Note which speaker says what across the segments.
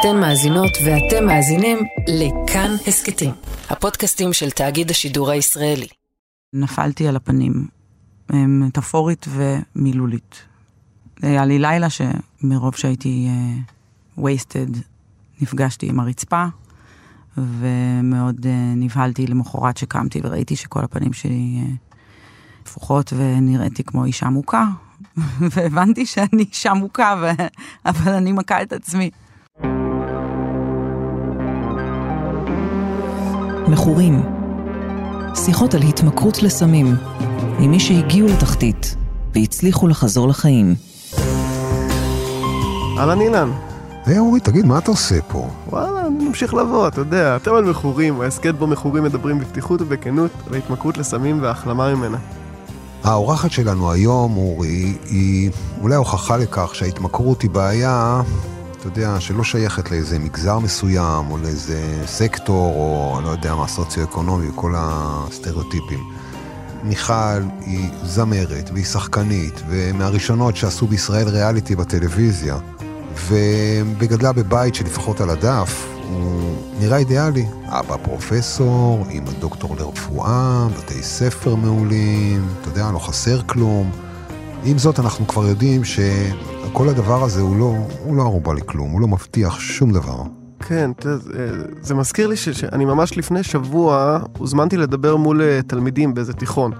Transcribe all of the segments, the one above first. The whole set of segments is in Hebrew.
Speaker 1: אתן מאזינות ואתם מאזינים לכאן הסכתים, הפודקאסטים של תאגיד השידור הישראלי.
Speaker 2: נפלתי על הפנים, מטאפורית ומילולית. היה לי לילה שמרוב שהייתי וייסטד, uh, נפגשתי עם הרצפה, ומאוד uh, נבהלתי למחרת שקמתי וראיתי שכל הפנים שלי uh, הפוכות ונראיתי כמו אישה מוכה, והבנתי שאני אישה מוכה. אבל אני מכה את עצמי.
Speaker 1: מכורים. שיחות על התמכרות לסמים, ממי שהגיעו לתחתית והצליחו לחזור לחיים.
Speaker 3: אהלן אילן.
Speaker 4: היי אורי, תגיד, מה אתה עושה פה?
Speaker 3: וואלה, אני ממשיך לבוא, אתה יודע, אתם על מכורים, ההסכת בו מכורים מדברים בפתיחות ובכנות על התמכרות לסמים והחלמה ממנה.
Speaker 4: האורחת שלנו היום, אורי, היא אולי הוכחה לכך שההתמכרות היא בעיה, אתה יודע, שלא שייכת לאיזה מגזר מסוים, או לאיזה סקטור, או לא יודע מה, סוציו-אקונומי, וכל הסטריאוטיפים. מיכל היא זמרת, והיא שחקנית, ומהראשונות שעשו בישראל ריאליטי בטלוויזיה. וגדלה בבית שלפחות על הדף הוא נראה אידיאלי. אבא פרופסור, אמא דוקטור לרפואה, בתי ספר מעולים, אתה יודע, לא חסר כלום. עם זאת, אנחנו כבר יודעים שכל הדבר הזה הוא לא, הוא לא ערובה לכלום, הוא לא מבטיח שום דבר.
Speaker 3: כן, זה, זה מזכיר לי שאני ממש לפני שבוע הוזמנתי לדבר מול אה, תלמידים באיזה תיכון.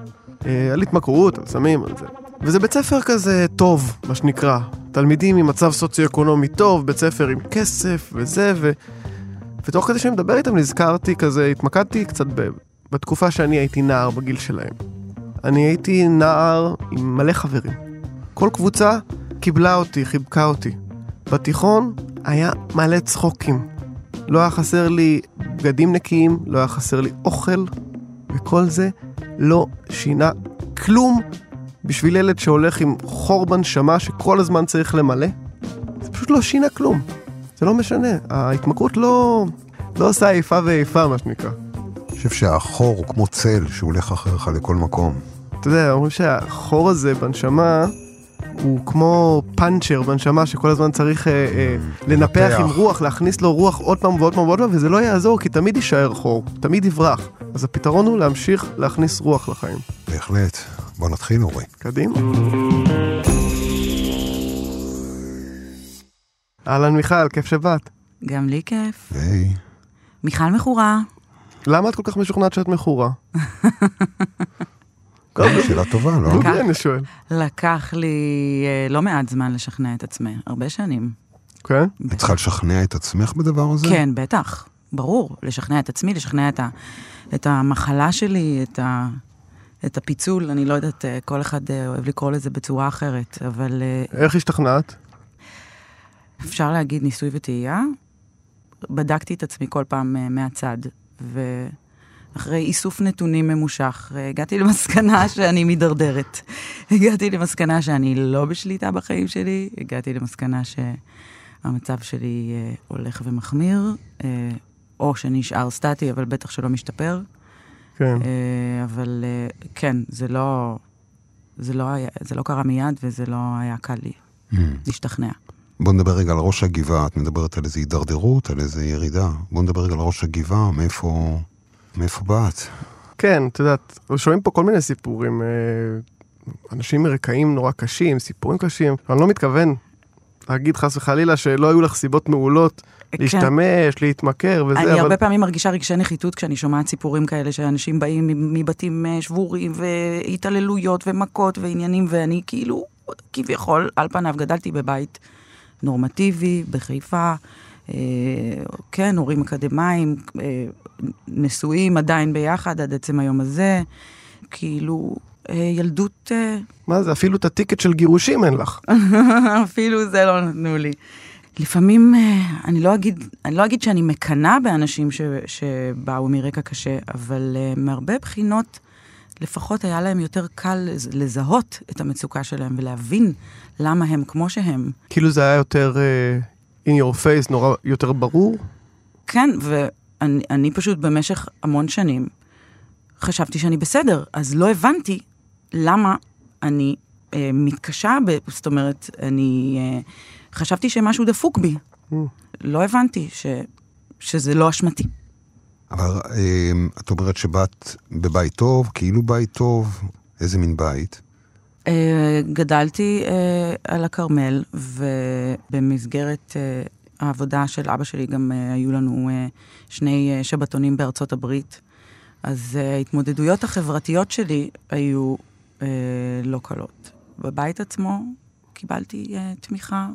Speaker 3: אה, על התמכרות, על סמים, על זה. וזה בית ספר כזה טוב, מה שנקרא. תלמידים עם מצב סוציו-אקונומי טוב, בית ספר עם כסף וזה, ו... ותוך כדי שאני מדבר איתם נזכרתי כזה, התמקדתי קצת ב... בתקופה שאני הייתי נער בגיל שלהם. אני הייתי נער עם מלא חברים. כל קבוצה קיבלה אותי, חיבקה אותי. בתיכון היה מלא צחוקים. לא היה חסר לי בגדים נקיים, לא היה חסר לי אוכל, וכל זה לא שינה כלום בשביל ילד שהולך עם חור בנשמה שכל הזמן צריך למלא. זה פשוט לא שינה כלום. זה לא משנה. ההתמכרות לא, לא עושה איפה ואיפה, מה שנקרא.
Speaker 4: אני חושב שהחור הוא כמו צל שהולך אחריך לכל מקום.
Speaker 3: אתה יודע, אומרים שהחור הזה בנשמה הוא כמו פאנצ'ר בנשמה שכל הזמן צריך אה, אה, mm, לנפח עם רוח, להכניס לו רוח עוד פעם ועוד פעם ועוד פעם, וזה לא יעזור כי תמיד יישאר חור, תמיד יברח. אז הפתרון הוא להמשיך להכניס רוח לחיים.
Speaker 4: בהחלט. בוא נתחיל, אורי.
Speaker 3: קדימה. אהלן מיכל, כיף שבאת.
Speaker 2: גם לי כיף.
Speaker 4: היי.
Speaker 2: מיכל מכורה.
Speaker 3: למה את כל כך משוכנעת שאת מכורה?
Speaker 4: שאלה טובה, לא?
Speaker 3: לקח, אני שואל.
Speaker 2: לקח לי אה, לא מעט זמן לשכנע את עצמי, הרבה שנים.
Speaker 3: כן?
Speaker 4: את צריכה לשכנע את עצמך בדבר הזה?
Speaker 2: כן, בטח. ברור, לשכנע את עצמי, לשכנע את, ה, את המחלה שלי, את, ה, את הפיצול, אני לא יודעת, אה, כל אחד אה, אוהב לקרוא לזה בצורה אחרת, אבל...
Speaker 3: איך השתכנעת?
Speaker 2: אפשר להגיד ניסוי וטעייה. בדקתי את עצמי כל פעם מהצד, ו... אחרי איסוף נתונים ממושך, הגעתי למסקנה שאני מידרדרת. הגעתי למסקנה שאני לא בשליטה בחיים שלי, הגעתי למסקנה שהמצב שלי אה, הולך ומחמיר, אה, או שנשאר סטטי, אבל בטח שלא משתפר.
Speaker 3: כן.
Speaker 2: אה, אבל כן, זה לא, זה, לא היה, זה לא קרה מיד וזה לא היה קל לי mm. להשתכנע.
Speaker 4: בוא נדבר רגע על ראש הגבעה, את מדברת על איזו הידרדרות, על איזו ירידה. בוא נדבר רגע על ראש הגבעה, מאיפה... מאיפה באת?
Speaker 3: כן, את יודעת, שומעים פה כל מיני סיפורים, אה, אנשים מרקעים נורא קשים, סיפורים קשים, אני לא מתכוון להגיד חס וחלילה שלא היו לך סיבות מעולות כן. להשתמש, להתמכר וזה,
Speaker 2: אני אבל... הרבה פעמים מרגישה רגשי נחיתות כשאני שומעת סיפורים כאלה, שאנשים באים מבתים אה, שבורים והתעללויות ומכות ועניינים, ואני כאילו, כביכול, על פניו גדלתי בבית נורמטיבי, בחיפה. אה, כן, הורים אקדמאים, אה, נשואים עדיין ביחד עד עצם היום הזה, כאילו, אה, ילדות...
Speaker 3: מה זה, אפילו את הטיקט של גירושים אין לך.
Speaker 2: אפילו זה לא נתנו לי. לפעמים, אני לא אגיד, אני לא אגיד שאני מקנאה באנשים ש, שבאו מרקע קשה, אבל מהרבה בחינות, לפחות היה להם יותר קל לזהות את המצוקה שלהם ולהבין למה הם כמו שהם.
Speaker 3: כאילו זה היה יותר in your face נורא יותר ברור?
Speaker 2: כן, ואני פשוט במשך המון שנים חשבתי שאני בסדר, אז לא הבנתי למה אני אה, מתקשה, ב, זאת אומרת, אני אה, חשבתי שמשהו דפוק בי.
Speaker 3: Mm.
Speaker 2: לא הבנתי ש, שזה לא אשמתי.
Speaker 4: אבל אה, את אומרת שבאת בבית טוב, כאילו בית טוב, איזה מין בית?
Speaker 2: אה, גדלתי אה, על הכרמל, ובמסגרת אה, העבודה של אבא שלי גם היו לנו שני שבתונים בארצות הברית. אז ההתמודדויות החברתיות שלי היו לא קלות. בבית עצמו קיבלתי תמיכה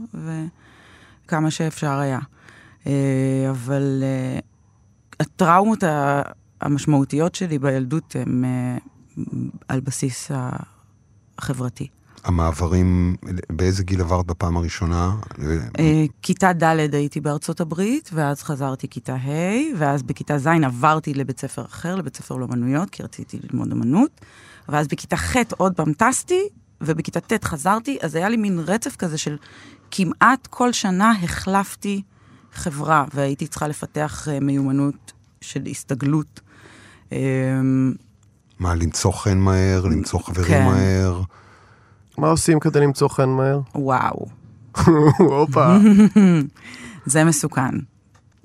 Speaker 2: וכמה שאפשר היה. אבל הטראומות המשמעותיות שלי בילדות הן על בסיס החברתי.
Speaker 4: המעברים, באיזה גיל עברת בפעם הראשונה?
Speaker 2: אה, כיתה ד' הייתי בארצות הברית, ואז חזרתי כיתה ה', ואז בכיתה ז' עברתי לבית ספר אחר, לבית ספר לאמנויות, כי רציתי ללמוד אמנות, ואז בכיתה ח' עוד פעם טסתי, ובכיתה ט' חזרתי, אז היה לי מין רצף כזה של כמעט כל שנה החלפתי חברה, והייתי צריכה לפתח אה, מיומנות של הסתגלות.
Speaker 4: מה, למצוא חן מהר, למצוא חברים
Speaker 2: כן.
Speaker 4: מהר?
Speaker 3: מה עושים כדי למצוא חן מהר?
Speaker 2: וואו.
Speaker 3: הופה.
Speaker 2: זה מסוכן.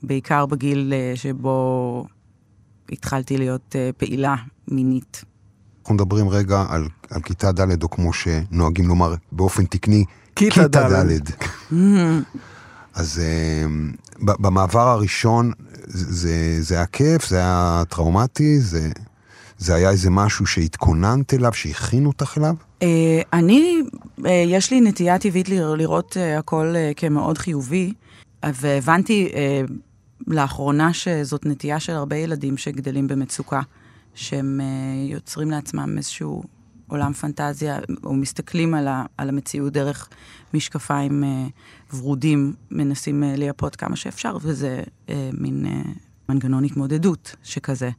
Speaker 2: בעיקר בגיל אה, שבו התחלתי להיות אה, פעילה מינית.
Speaker 4: אנחנו מדברים רגע על, על כיתה ד', או כמו שנוהגים לומר באופן תקני,
Speaker 3: כיתה ד'.
Speaker 4: אז אה, במעבר הראשון זה, זה היה כיף, זה היה טראומטי, זה, זה היה איזה משהו שהתכוננת אליו, שהכינו אותך אליו?
Speaker 2: אה, אני, אה, יש לי נטייה טבעית לרא- לראות אה, הכל כמאוד חיובי, והבנתי לאחרונה שזאת נטייה של הרבה ילדים שגדלים במצוקה, שהם יוצרים לעצמם איזשהו עולם פנטזיה, או מסתכלים על, על המציאות דרך משקפיים ורודים, מנסים לייפות כמה שאפשר, וזה מין מנגנון התמודדות שכזה.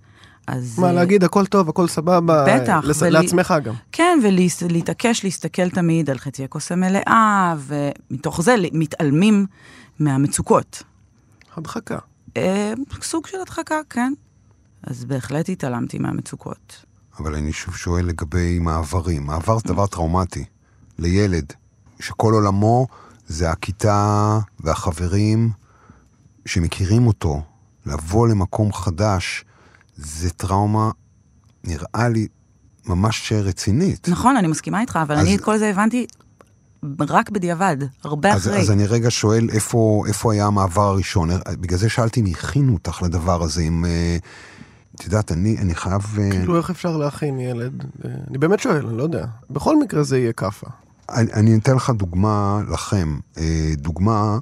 Speaker 2: אז...
Speaker 3: מה,
Speaker 2: אה,
Speaker 3: להגיד הכל טוב, הכל סבבה?
Speaker 2: בטח,
Speaker 3: לס-
Speaker 2: ולי-
Speaker 3: לעצמך גם.
Speaker 2: כן, ולהתעקש להסתכל תמיד על חצי הכוס המלאה, ומתוך זה מתעלמים מהמצוקות.
Speaker 3: הדחקה.
Speaker 2: אה, סוג של הדחקה, כן. אז בהחלט התעלמתי מהמצוקות.
Speaker 4: אבל אני שוב שואל לגבי מעברים. מעבר זה דבר טראומטי לילד, שכל עולמו זה הכיתה והחברים שמכירים אותו. לבוא למקום חדש, זה טראומה, נראה לי, ממש רצינית.
Speaker 2: נכון, אני מסכימה איתך, אבל
Speaker 4: אז-
Speaker 2: אני את כל זה הבנתי רק בדיעבד, הרבה
Speaker 4: אז,
Speaker 2: אחרי.
Speaker 4: אז אני רגע שואל, איפה, איפה היה המעבר הראשון? בגלל זה שאלתי אם הכינו אותך לדבר הזה, אם... אה, את יודעת, אני, אני חייב... אה,
Speaker 3: כאילו, איך אפשר להכין ילד? אה, אני באמת שואל, אני לא יודע. בכל מקרה זה יהיה כאפה.
Speaker 4: אני, אני אתן לך דוגמה לכם. דוגמה,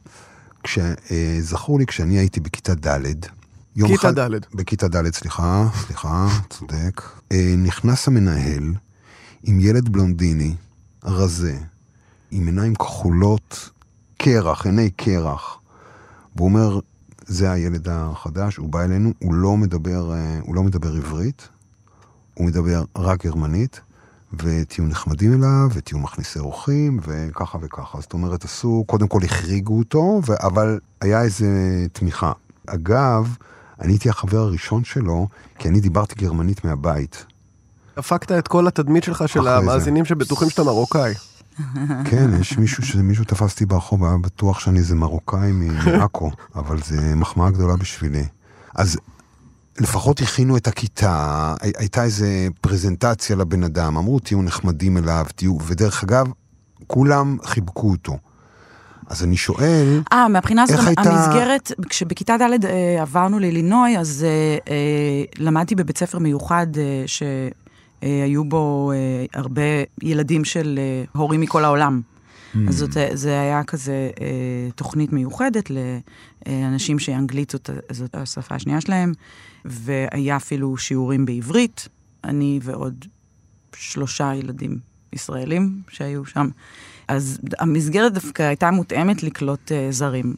Speaker 4: כשזכור לי כשאני הייתי בכיתה ד', יום
Speaker 3: כיתה
Speaker 4: אחד...
Speaker 3: ד'.
Speaker 4: בכיתה ד', סליחה, סליחה, צודק. אה, נכנס המנהל עם ילד בלונדיני, רזה, עם עיניים כחולות, קרח, עיני קרח. והוא אומר, זה הילד החדש, הוא בא אלינו, הוא לא מדבר, אה, הוא לא מדבר עברית, הוא מדבר רק גרמנית, ותהיו נחמדים אליו, ותהיו מכניסי אורחים, וככה וככה. זאת אומרת, עשו, קודם כל החריגו אותו, אבל היה איזה תמיכה. אגב, אני הייתי החבר הראשון שלו, כי אני דיברתי גרמנית מהבית.
Speaker 3: הפקת את כל התדמית שלך של
Speaker 4: אחרי זה.
Speaker 3: המאזינים שבטוחים שאתה מרוקאי.
Speaker 4: כן, יש מישהו, ש- מישהו תפס אותי ברחוב, היה בטוח שאני איזה מרוקאי מעכו, אבל זה מחמאה גדולה בשבילי. אז לפחות הכינו את הכיתה, הי- הייתה איזה פרזנטציה לבן אדם, אמרו תהיו נחמדים אליו, תהיו, ודרך אגב, כולם חיבקו אותו. אז אני שואל,
Speaker 2: אה, מהבחינה הזאת,
Speaker 4: הייתה-
Speaker 2: המסגרת, כשבכיתה ד' אה, עברנו ללינוי, אז אה, אה, למדתי בבית ספר מיוחד אה, שהיו בו אה, הרבה ילדים של אה, הורים מכל העולם. אז זאת, זה היה כזה אה, תוכנית מיוחדת לאנשים שאנגלית זאת, זאת השפה השנייה שלהם, והיה אפילו שיעורים בעברית, אני ועוד שלושה ילדים ישראלים שהיו שם. אז המסגרת דווקא הייתה מותאמת לקלוט אה, זרים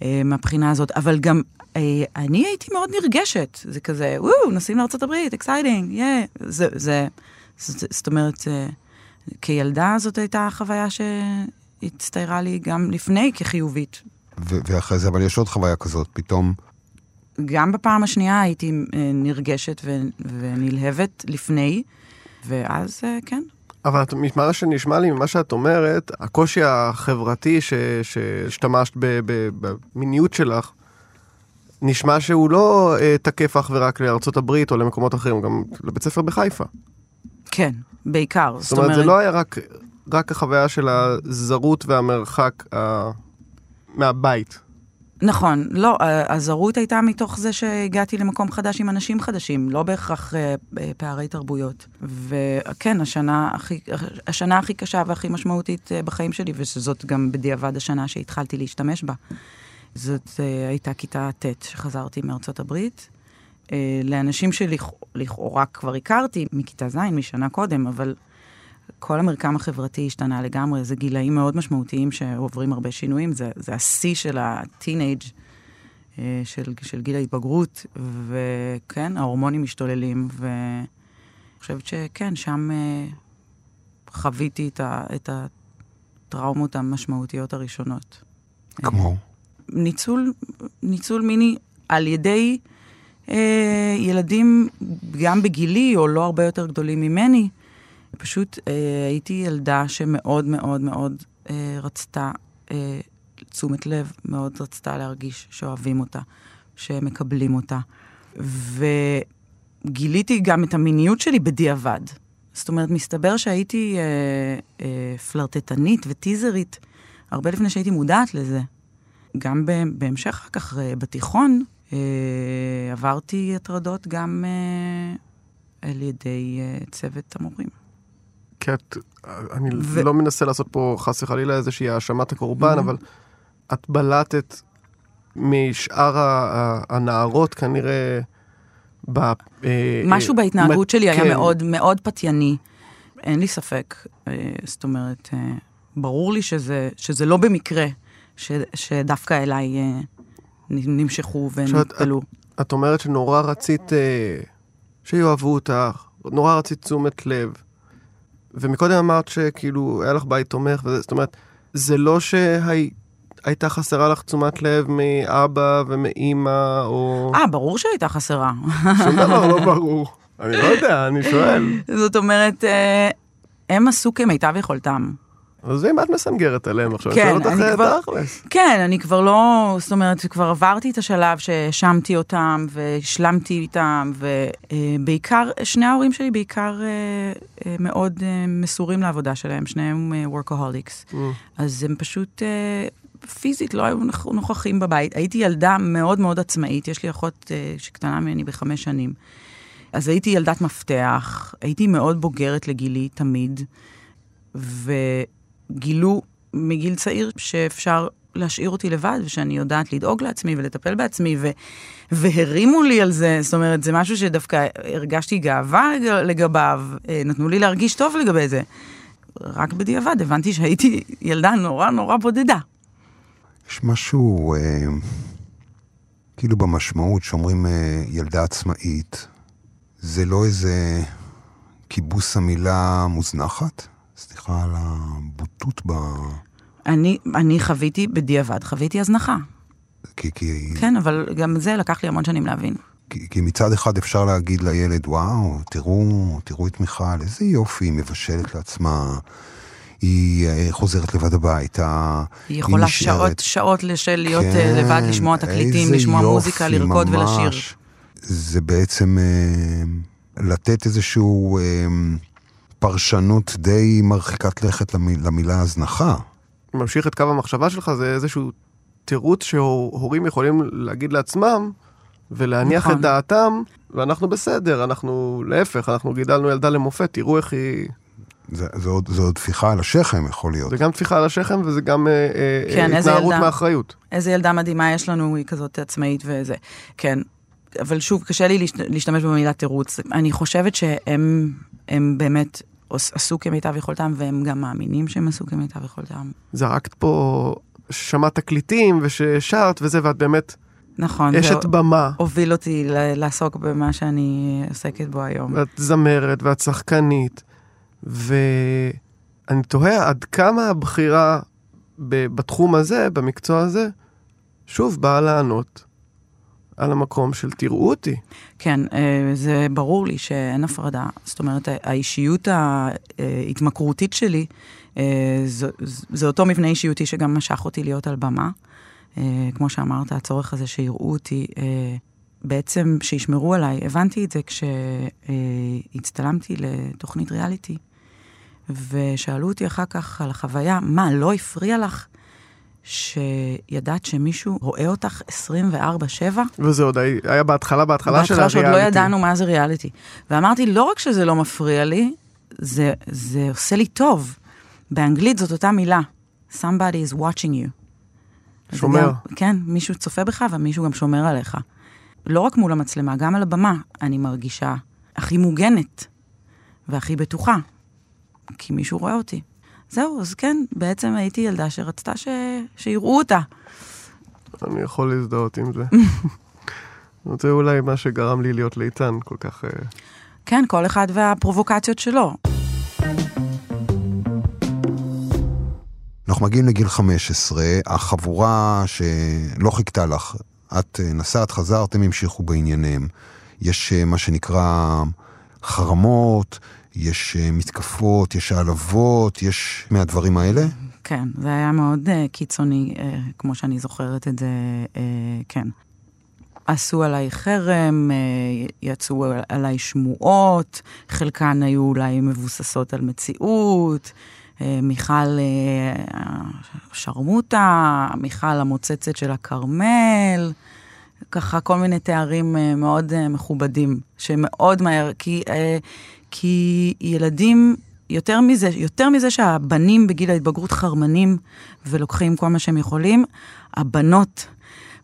Speaker 2: אה, מהבחינה הזאת, אבל גם אה, אני הייתי מאוד נרגשת, זה כזה, וואו, נוסעים לארה"ב, exciting, yeah, זה, זה, זאת אומרת, כילדה זאת הייתה חוויה שהצטיירה לי גם לפני כחיובית.
Speaker 4: ואחרי זה, אבל יש עוד חוויה כזאת, פתאום,
Speaker 2: גם בפעם השנייה הייתי נרגשת ונלהבת לפני, ואז כן,
Speaker 3: אבל ממה שנשמע לי, ממה שאת אומרת, הקושי החברתי ש- שהשתמשת במיניות שלך, נשמע שהוא לא אה, תקף אך ורק הברית או למקומות אחרים, גם לבית ספר בחיפה.
Speaker 2: כן, בעיקר.
Speaker 3: זאת אומרת, זה לא היה רק, רק החוויה של הזרות והמרחק אה, מהבית.
Speaker 2: נכון, לא, הזרות הייתה מתוך זה שהגעתי למקום חדש עם אנשים חדשים, לא בהכרח אה, אה, פערי תרבויות. וכן, השנה הכי, השנה הכי קשה והכי משמעותית אה, בחיים שלי, ושזאת גם בדיעבד השנה שהתחלתי להשתמש בה. זאת הייתה כיתה ט' שחזרתי מארצות הברית. לאנשים שלכאורה כבר הכרתי מכיתה ז', משנה קודם, אבל כל המרקם החברתי השתנה לגמרי, זה גילאים מאוד משמעותיים שעוברים הרבה שינויים, זה, זה השיא של הטינג' אה, של, של גיל ההתבגרות, וכן, ההורמונים משתוללים, ואני חושבת שכן, שם אה, חוויתי את, ה, את הטראומות המשמעותיות הראשונות.
Speaker 4: כמו?
Speaker 2: ניצול, ניצול מיני על ידי אה, ילדים גם בגילי, או לא הרבה יותר גדולים ממני. פשוט אה, הייתי ילדה שמאוד מאוד מאוד אה, רצתה אה, תשומת לב, מאוד רצתה להרגיש שאוהבים אותה, שמקבלים אותה. וגיליתי גם את המיניות שלי בדיעבד. זאת אומרת, מסתבר שהייתי אה, אה, פלרטטנית וטיזרית הרבה לפני שהייתי מודעת לזה. גם בהמשך אחר כך, אה, בתיכון, אה, עברתי הטרדות גם אה, על ידי אה, צוות המורים.
Speaker 3: כי את, אני
Speaker 2: ו-
Speaker 3: לא מנסה לעשות פה חס וחלילה איזושהי האשמת הקורבן,
Speaker 2: Mhm.
Speaker 3: אבל את בלטת משאר הנערות כנראה ב... אה,
Speaker 2: משהו
Speaker 3: אה,
Speaker 2: בהתנהגות
Speaker 3: מ-
Speaker 2: שלי היה
Speaker 3: כן.
Speaker 2: מאוד מאוד פתייני. אין לי ספק. אה, זאת אומרת, אה, ברור לי שזה, שזה לא במקרה ש, שדווקא אליי אה, נמשכו ונטפלו.
Speaker 3: את אומרת שנורא רצית אה, שיאהבו אותך, נורא רצית תשומת לב. ומקודם אמרת שכאילו היה לך בית תומך, וזה, זאת אומרת, זה לא שהייתה חסרה לך תשומת לב מאבא ומאימא, או...
Speaker 2: אה, ברור שהייתה חסרה.
Speaker 3: שום דבר לא ברור. אני לא יודע, אני שואל.
Speaker 2: זאת אומרת, אה, הם עשו כמיטב יכולתם.
Speaker 3: אז אם את מסנגרת עליהם עכשיו,
Speaker 2: כן,
Speaker 3: אני שואל אותך אה, תכלס.
Speaker 2: כן, אני כבר לא, זאת אומרת, כבר עברתי את השלב שהאשמתי אותם והשלמתי איתם, ובעיקר, שני ההורים שלי בעיקר אה, אה, מאוד אה, מסורים לעבודה שלהם, שניהם וורקהוליקס.
Speaker 3: Mm.
Speaker 2: אז הם פשוט אה, פיזית לא היו נוכ- נוכחים בבית. הייתי ילדה מאוד מאוד עצמאית, יש לי אחות אה, שקטנה ממני בחמש שנים. אז הייתי ילדת מפתח, הייתי מאוד בוגרת לגילי תמיד, וגילו מגיל צעיר שאפשר להשאיר אותי לבד, ושאני יודעת לדאוג לעצמי ולטפל בעצמי, ו- והרימו לי על זה, זאת אומרת, זה משהו שדווקא הרגשתי גאווה לג- לגביו, אה, נתנו לי להרגיש טוב לגבי זה. רק בדיעבד הבנתי שהייתי ילדה נורא נורא בודדה.
Speaker 4: יש משהו, אה, כאילו במשמעות שאומרים אה, ילדה עצמאית, זה לא איזה כיבוס המילה מוזנחת? סליחה על הבוטות ב...
Speaker 2: אני, אני חוויתי בדיעבד, חוויתי הזנחה.
Speaker 4: כי, כי,
Speaker 2: כן, אבל גם זה לקח לי המון שנים להבין.
Speaker 4: כי, כי מצד אחד אפשר להגיד לילד, וואו, תראו, תראו את מיכל, איזה יופי, היא מבשלת לעצמה, היא אה, חוזרת לבד הביתה.
Speaker 2: היא יכולה
Speaker 4: נשארת.
Speaker 2: שעות, שעות של להיות
Speaker 4: כן,
Speaker 2: כן, לבד, לשמוע תקליטים, לשמוע
Speaker 4: יופי,
Speaker 2: מוזיקה, לרקוד
Speaker 4: ממש.
Speaker 2: ולשיר.
Speaker 4: זה בעצם אה, לתת איזשהו אה, פרשנות די מרחיקת לכת למ- למילה הזנחה.
Speaker 3: ממשיך את קו המחשבה שלך, זה איזשהו תירוץ שהורים יכולים להגיד לעצמם ולהניח
Speaker 2: נכון.
Speaker 3: את דעתם, ואנחנו בסדר, אנחנו להפך, אנחנו גידלנו ילדה למופת, תראו איך היא...
Speaker 4: זה, זה, עוד, זה עוד טפיחה על השכם יכול להיות.
Speaker 3: זה גם טפיחה על השכם וזה גם אה, אה,
Speaker 2: כן,
Speaker 3: אה, התנערות
Speaker 2: ילדה.
Speaker 3: מאחריות.
Speaker 2: איזה ילדה מדהימה יש לנו, היא כזאת עצמאית וזה. כן. אבל שוב, קשה לי להשת- להשתמש במילה תירוץ. אני חושבת שהם הם באמת עשו כמיטב יכולתם, והם גם מאמינים שהם עשו כמיטב יכולתם.
Speaker 3: זרקת פה, שמעת תקליטים וששרת וזה, ואת באמת
Speaker 2: נכון.
Speaker 3: אשת במה.
Speaker 2: הוביל אותי לעסוק במה שאני עוסקת בו היום.
Speaker 3: ואת זמרת ואת שחקנית, ואני תוהה עד כמה הבחירה בתחום הזה, במקצוע הזה, שוב באה לענות על המקום של תראו אותי.
Speaker 2: כן, אה, זה ברור לי שאין הפרדה. זאת אומרת, האישיות ההתמכרותית שלי, אה, זה, זה אותו מבנה אישיותי שגם משך אותי להיות על במה. אה, כמו שאמרת, הצורך הזה שיראו אותי, בעצם שישמרו עליי. הבנתי את זה כשהצטלמתי לתוכנית ריאליטי, ושאלו אותי אחר כך על החוויה, מה, לא הפריע לך? שידעת שמישהו רואה אותך 24-7.
Speaker 3: וזה עוד היה בהתחלה, בהתחלה של הריאליטי.
Speaker 2: בהתחלה שעוד לא ידענו מה זה ריאליטי. ואמרתי, לא רק שזה לא מפריע לי, זה, זה עושה לי טוב. באנגלית זאת אותה מילה, somebody is watching you.
Speaker 3: שומר.
Speaker 2: גם, כן, מישהו צופה בך ומישהו גם שומר עליך. לא רק מול המצלמה, גם על הבמה אני מרגישה הכי מוגנת והכי בטוחה, כי מישהו רואה אותי. זהו, אז כן, בעצם הייתי ילדה שרצתה ש... שיראו אותה.
Speaker 3: אני יכול להזדהות עם זה. זה אולי מה שגרם לי להיות ליצן כל כך... אה,
Speaker 2: כן, כל אחד והפרובוקציות שלו.
Speaker 4: אנחנו מגיעים לגיל 15, החבורה שלא חיכתה לך, את אה, נסעת, חזרת, הם המשיכו בענייניהם. יש אה, מה שנקרא חרמות, יש אה, מתקפות, יש העלבות, יש מהדברים האלה?
Speaker 2: כן, זה היה מאוד uh, קיצוני, uh, כמו שאני זוכרת את זה, uh, כן. עשו עליי חרם, יצאו עליי שמועות, חלקן היו אולי מבוססות על מציאות. מיכל שרמוטה, מיכל המוצצת של הכרמל, ככה כל מיני תארים מאוד מכובדים, שמאוד מהר, כי כי ילדים, יותר מזה, יותר מזה שהבנים בגיל ההתבגרות חרמנים ולוקחים כל מה שהם יכולים, הבנות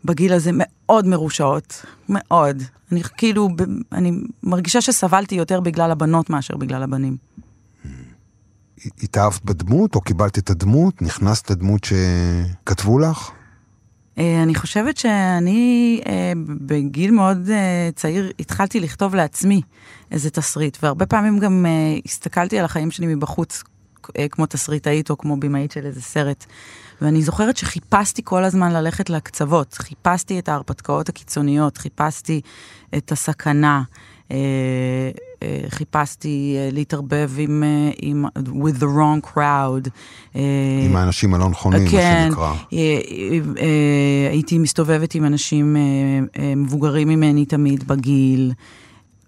Speaker 2: בגיל הזה מאוד מרושעות, מאוד. אני כאילו, אני מרגישה שסבלתי יותר בגלל הבנות מאשר בגלל הבנים.
Speaker 4: התאהבת בדמות, או קיבלת את הדמות? נכנסת לדמות שכתבו לך?
Speaker 2: אה, אני חושבת שאני אה, בגיל מאוד אה, צעיר התחלתי לכתוב לעצמי איזה תסריט, והרבה פעמים גם הסתכלתי על החיים שלי מבחוץ, כמו תסריטאית או כמו במאית של איזה סרט. ואני זוכרת שחיפשתי כל הזמן ללכת לקצוות, חיפשתי את ההרפתקאות הקיצוניות, חיפשתי את הסכנה. אה, אה, חיפשתי אה, להתערבב עם, עם, with the wrong crowd.
Speaker 4: עם האנשים הלא נכונים,
Speaker 2: כן,
Speaker 4: מה שנקרא.
Speaker 2: הייתי מסתובבת עם אנשים מבוגרים ממני תמיד בגיל,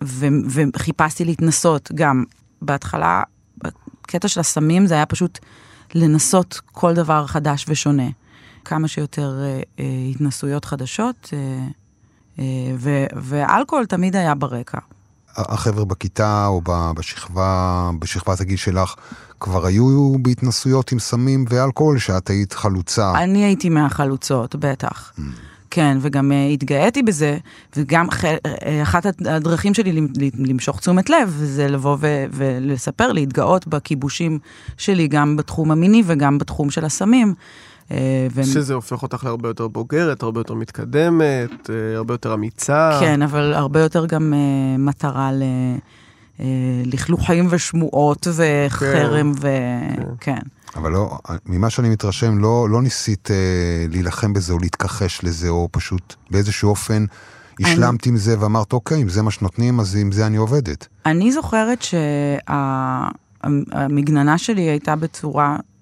Speaker 2: ו, וחיפשתי להתנסות גם. בהתחלה, בקטע של הסמים זה היה פשוט לנסות כל דבר חדש ושונה. כמה שיותר התנסויות חדשות. ואלכוהול תמיד היה ברקע.
Speaker 4: החבר'ה בכיתה או בשכבה, בשכבת הגיל שלך, כבר היו בהתנסויות עם סמים ואלכוהול, שאת היית חלוצה.
Speaker 2: אני הייתי מהחלוצות, בטח. Mm. כן, וגם uh, התגאיתי בזה, וגם uh, אחת הדרכים שלי למשוך תשומת לב, זה לבוא ו- ולספר, להתגאות בכיבושים שלי, גם בתחום המיני וגם בתחום של הסמים.
Speaker 3: אה, ו... שזה הופך אותך להרבה יותר בוגרת, הרבה יותר מתקדמת, אה, הרבה יותר אמיצה.
Speaker 2: כן, אבל הרבה יותר גם uh, מטרה ל... לכלוכים ושמועות וחרם כן, וכן. כן.
Speaker 4: אבל לא, ממה שאני מתרשם, לא, לא ניסית uh, להילחם בזה או להתכחש לזה, או פשוט באיזשהו אופן השלמת אני... עם זה ואמרת, אוקיי, אם זה מה שנותנים, אז עם זה אני עובדת.
Speaker 2: אני זוכרת שהמגננה שה... שלי הייתה בצורה אה,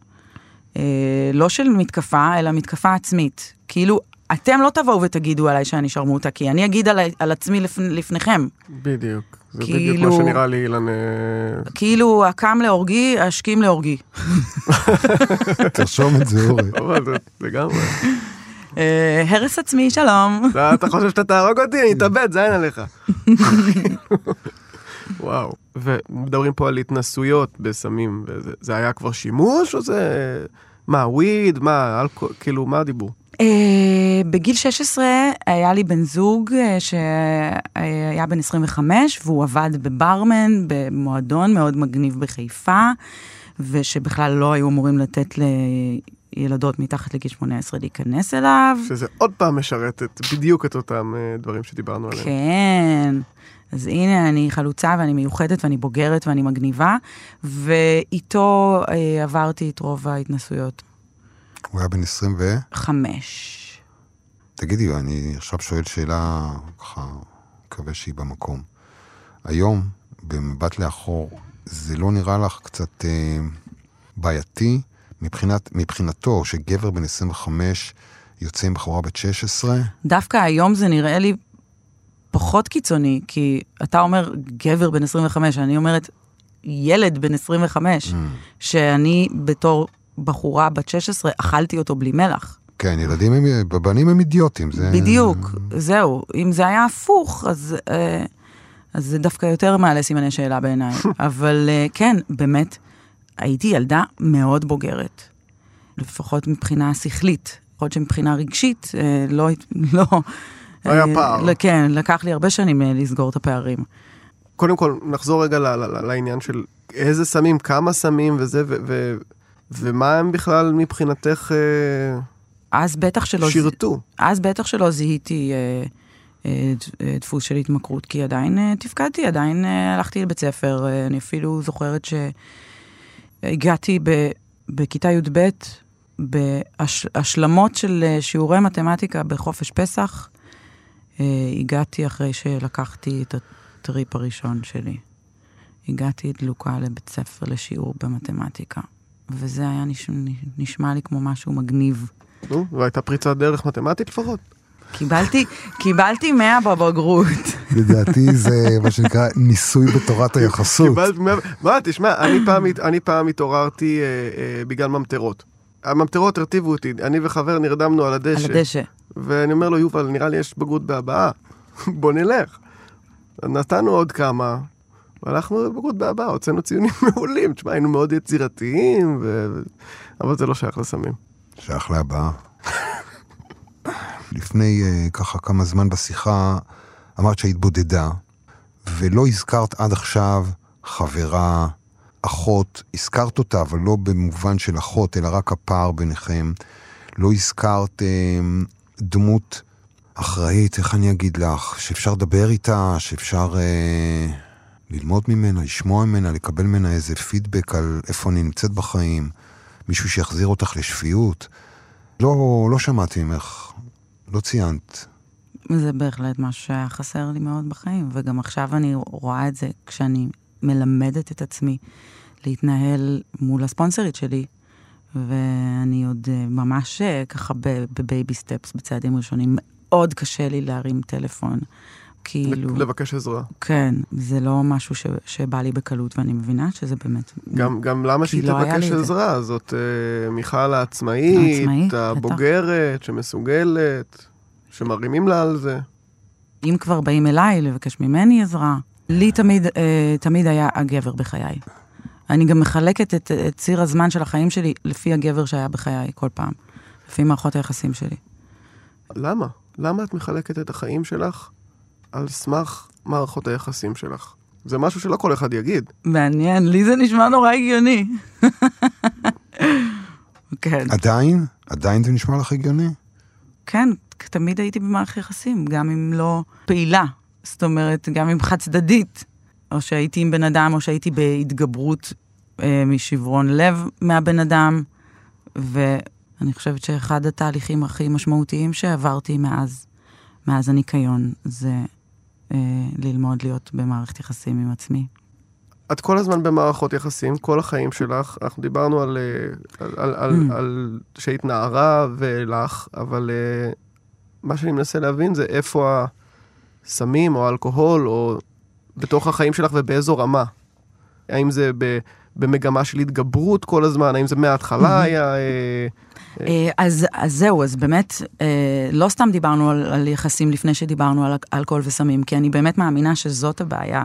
Speaker 2: לא של מתקפה, אלא מתקפה עצמית. כאילו, אתם לא תבואו ותגידו עליי שאני שרמוטה, כי אני אגיד על, על עצמי לפ, לפניכם.
Speaker 3: בדיוק. זה כאילו, בדיוק מה שנראה לי, אילן... אה,
Speaker 2: כאילו, הקם להורגי, השכים להורגי.
Speaker 4: תרשום את זה, אורי.
Speaker 3: לגמרי.
Speaker 2: אה, הרס עצמי, שלום.
Speaker 3: אתה חושב שאתה תהרוג אותי? אני אתאבד, זין עליך. וואו. ומדברים פה על התנסויות בסמים, וזה היה כבר שימוש, או זה... מה, וויד? מה, אלכוהול? כאילו, מה הדיבור? Uh,
Speaker 2: בגיל 16 היה לי בן זוג uh, שהיה בן 25 והוא עבד בברמן במועדון מאוד מגניב בחיפה ושבכלל לא היו אמורים לתת לילדות מתחת לגיל 18 להיכנס אליו.
Speaker 3: שזה עוד פעם משרת את, בדיוק את אותם uh, דברים שדיברנו עליהם.
Speaker 2: כן. אז הנה, אני חלוצה ואני מיוחדת ואני בוגרת ואני מגניבה, ואיתו אה, עברתי את רוב ההתנסויות.
Speaker 4: הוא היה בן 25. תגידי, אני עכשיו שואל שאלה, ככה, מקווה שהיא במקום. היום, במבט לאחור, זה לא נראה לך קצת אה, בעייתי מבחינת, מבחינתו, שגבר בן 25 יוצא עם בחורה בת 16?
Speaker 2: דווקא היום זה נראה לי פחות קיצוני, כי אתה אומר גבר בן 25, אני אומרת ילד בן 25,
Speaker 4: Mm.
Speaker 2: שאני בתור בחורה בת 16 אכלתי אותו בלי מלח.
Speaker 4: כן, ילדים הם, בנים הם אידיוטים. זה...
Speaker 2: בדיוק, זהו. אם זה היה הפוך, אז, אה, אז זה דווקא יותר מעלה סימני שאלה בעיניי. אבל אה, כן, באמת, הייתי ילדה מאוד בוגרת. לפחות מבחינה שכלית. יכול להיות שמבחינה רגשית, אה, לא... לא
Speaker 3: היה
Speaker 2: אה,
Speaker 3: פער.
Speaker 2: לא, כן, לקח לי הרבה שנים אה, לסגור את הפערים.
Speaker 3: קודם כל, נחזור רגע לעניין של איזה סמים, כמה סמים וזה, ומה הם בכלל מבחינתך אה,
Speaker 2: אז בטח שלא...
Speaker 3: שירתו.
Speaker 2: אז בטח שלא זיהיתי דפוס של התמכרות, כי עדיין תפקדתי, עדיין הלכתי לבית ספר. אני אפילו זוכרת שהגעתי ב, בכיתה י"ב בהשלמות של שיעורי מתמטיקה בחופש פסח. אה, הגעתי אחרי שלקחתי את הטריפ הראשון שלי. הגעתי דלוקה לבית ספר לשיעור במתמטיקה, וזה היה נשמע, נשמע לי כמו משהו מגניב.
Speaker 3: נו, והייתה פריצת דרך מתמטית לפחות.
Speaker 2: קיבלתי, קיבלתי 100 בבגרות.
Speaker 4: לדעתי זה מה שנקרא ניסוי בתורת היחסות.
Speaker 3: קיבלת מאה- מה, תשמע, אני פעם, אני פעם התעוררתי אה, אה, בגלל ממטרות. הממטרות הרטיבו אותי, אני וחבר נרדמנו על
Speaker 2: על
Speaker 3: הדשא. ואני אומר לו, יובל, נראה לי יש בגרות בהבעה, בוא נלך. נתנו עוד כמה, והלכנו לבגרות בהבעה, הוצאנו ציונים מעולים. תשמע, היינו מאוד יצירתיים, ו... אבל זה לא שייך לסמים.
Speaker 4: שייך להבאה. לפני uh, ככה כמה זמן בשיחה, אמרת שהיית בודדה, ולא הזכרת עד עכשיו חברה, אחות, הזכרת אותה, אבל לא במובן של אחות, אלא רק הפער ביניכם. לא הזכרת uh, דמות אחראית, איך אני אגיד לך, שאפשר לדבר איתה, שאפשר uh, ללמוד ממנה, לשמוע ממנה, לקבל ממנה איזה פידבק על איפה אני נמצאת בחיים. מישהו שיחזיר אותך לשפיות. לא, לא שמעתי ממך, לא ציינת.
Speaker 2: זה בהחלט משהו שהיה חסר לי מאוד בחיים, וגם עכשיו אני רואה את זה כשאני מלמדת את עצמי להתנהל מול הספונסרית שלי, ואני עוד אה, ממש אה, ככה בבייבי סטפס, בצעדים ראשונים. מאוד קשה לי להרים טלפון. כאילו,
Speaker 3: לבקש עזרה.
Speaker 2: כן, זה לא משהו ש, שבא לי בקלות, ואני מבינה שזה באמת...
Speaker 3: גם, גם למה שהיא
Speaker 2: לא
Speaker 3: תבקש
Speaker 2: את זה.
Speaker 3: עזרה? זאת אה, מיכל העצמאית,
Speaker 2: העצמאית, בטח.
Speaker 3: הבוגרת, שמסוגלת, שמרימים לה על זה.
Speaker 2: אם כבר באים אליי לבקש ממני עזרה, לי תמיד, אה, תמיד היה הגבר בחיי. אני גם מחלקת את, את ציר הזמן של החיים שלי לפי הגבר שהיה בחיי כל פעם, לפי מערכות היחסים שלי.
Speaker 3: למה? למה את מחלקת את החיים שלך על סמך מערכות היחסים שלך? זה משהו שלא כל אחד יגיד.
Speaker 2: מעניין, לי זה נשמע נורא הגיוני. כן,
Speaker 4: עדיין? עדיין זה נשמע לך הגיוני?
Speaker 2: כן, תמיד הייתי במערכת יחסים, גם אם לא פעילה. זאת אומרת, גם אם חד צדדית. או שהייתי עם בן אדם, או שהייתי בהתגברות אה, משברון לב מהבן אדם. ואני חושבת שאחד התהליכים הכי משמעותיים שעברתי מאז, מאז הניקיון, זה אה, ללמוד להיות במערכת יחסים עם עצמי.
Speaker 3: את כל הזמן במערכות יחסים, כל החיים שלך. אנחנו דיברנו על, אה, על, על, על,
Speaker 2: Mm.
Speaker 3: על שהיית נערה ולך, אבל אה, מה שאני מנסה להבין זה איפה הסמים או האלכוהול או בתוך החיים שלך ובאיזו רמה. האם זה ב, במגמה של התגברות כל הזמן? האם זה מההתחלה. היה... אה,
Speaker 2: אה, אז, אז זהו, אז באמת, אה, לא סתם דיברנו על, על יחסים לפני שדיברנו על אלכוהול וסמים, כי אני באמת מאמינה שזאת הבעיה.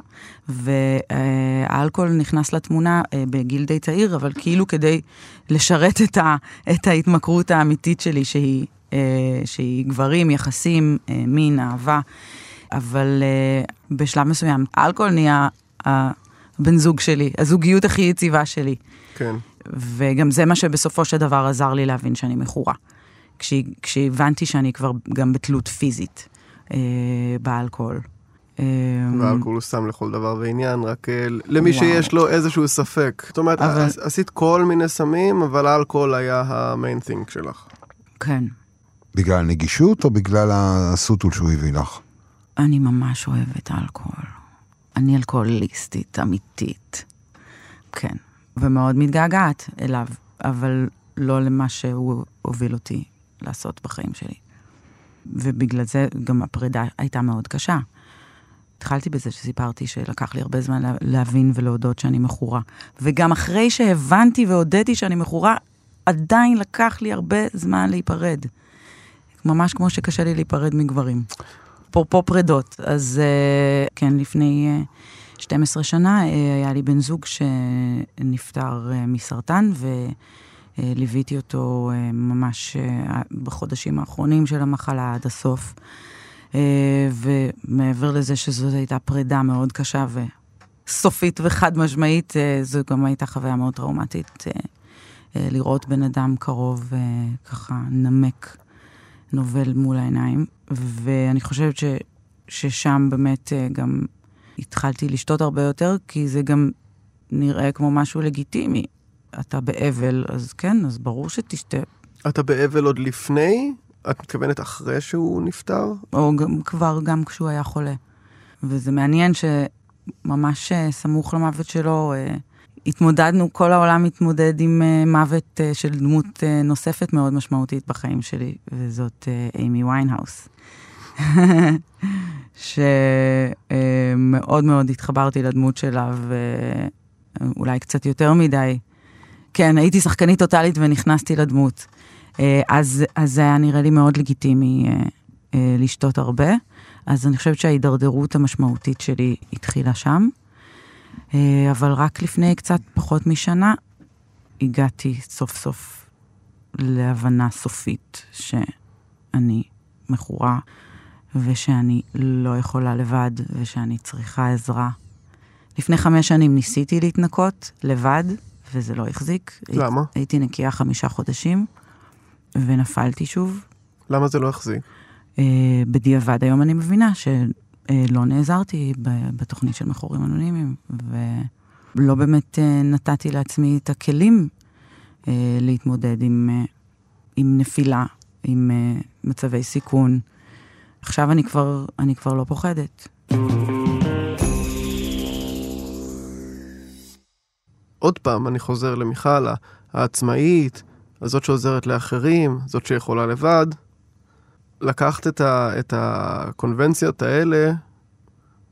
Speaker 2: והאלכוהול נכנס לתמונה אה, בגיל די צעיר, אבל כאילו כדי לשרת את, ה, את ההתמכרות האמיתית שלי, שהיא, אה, שהיא גברים, יחסים, אה, מין, אהבה. אבל אה, בשלב מסוים, האלכוהול נהיה הבן זוג שלי, הזוגיות הכי יציבה שלי.
Speaker 3: כן.
Speaker 2: וגם זה מה שבסופו של דבר עזר לי להבין שאני מכורה. כש, כשהבנתי שאני כבר גם בתלות פיזית אה, באלכוהול. אה,
Speaker 3: והאלכוהול הוא סם לכל דבר ועניין, רק אה, למי
Speaker 2: וואו.
Speaker 3: שיש לו איזשהו ספק. זאת אומרת,
Speaker 2: אבל-
Speaker 3: עש- עשית כל מיני סמים, אבל האלכוהול היה המיין תינג שלך.
Speaker 2: כן.
Speaker 4: בגלל הנגישות או בגלל הסוטול שהוא הביא לך?
Speaker 2: אני ממש אוהבת אלכוהול. אני אלכוהוליסטית, אמיתית. כן. ומאוד מתגעגעת אליו, אבל לא למה שהוא הוביל אותי לעשות בחיים שלי. ובגלל זה גם הפרידה הייתה מאוד קשה. התחלתי בזה שסיפרתי שלקח לי הרבה זמן להבין ולהודות שאני מכורה. וגם אחרי שהבנתי והודיתי שאני מכורה, עדיין לקח לי הרבה זמן להיפרד. ממש כמו שקשה לי להיפרד מגברים. אפרופו פרדות, אז אה, כן, לפני 12 אה, שנה אה, היה לי בן זוג שנפטר מסרטן, וליוויתי אותו ממש בחודשים האחרונים של המחלה עד הסוף. ומעבר לזה שזאת הייתה פרידה מאוד קשה וסופית וחד משמעית, זו גם הייתה חוויה מאוד טראומטית לראות בן אדם קרוב ככה נמק נובל מול העיניים, ואני חושבת ש, ששם באמת אה, גם התחלתי לשתות הרבה יותר, כי זה גם נראה כמו משהו לגיטימי. אתה באבל, אז כן, אז ברור שתשתה.
Speaker 3: אתה באבל עוד לפני? את מתכוונת אחרי שהוא נפטר?
Speaker 2: או גם, כבר גם כשהוא היה חולה. וזה מעניין שממש אה, סמוך למוות שלו, אה, התמודדנו, כל העולם מתמודד עם אה, מוות אה, של דמות אה, נוספת מאוד משמעותית בחיים שלי, וזאת איימי ויינהאוס. שמאוד מאוד התחברתי לדמות שלה, ואולי קצת יותר מדי. כן, הייתי שחקנית טוטאלית ונכנסתי לדמות. אז, אז זה היה נראה לי מאוד לגיטימי לשתות הרבה. אז אני חושבת שההידרדרות המשמעותית שלי התחילה שם. אה, אבל רק לפני קצת פחות משנה הגעתי סוף סוף להבנה סופית שאני מכורה ושאני לא יכולה לבד ושאני צריכה עזרה. לפני חמש שנים ניסיתי להתנקות לבד, וזה לא החזיק.
Speaker 3: למה?
Speaker 2: הייתי נקייה חמישה חודשים, ונפלתי שוב.
Speaker 3: למה זה לא החזיק?
Speaker 2: Uh, בדיעבד היום אני מבינה ש... אה, לא נעזרתי בתוכנית של מכורים אנונימיים, ולא באמת אה, נתתי לעצמי את הכלים אה, להתמודד עם, עם נפילה, עם מצבי סיכון. עכשיו אני כבר, אני כבר לא פוחדת.
Speaker 3: עוד פעם, אני חוזר למיכל, העצמאית, הזאת שעוזרת לאחרים, זאת שיכולה לבד. לקחת את, ה, את הקונבנציות האלה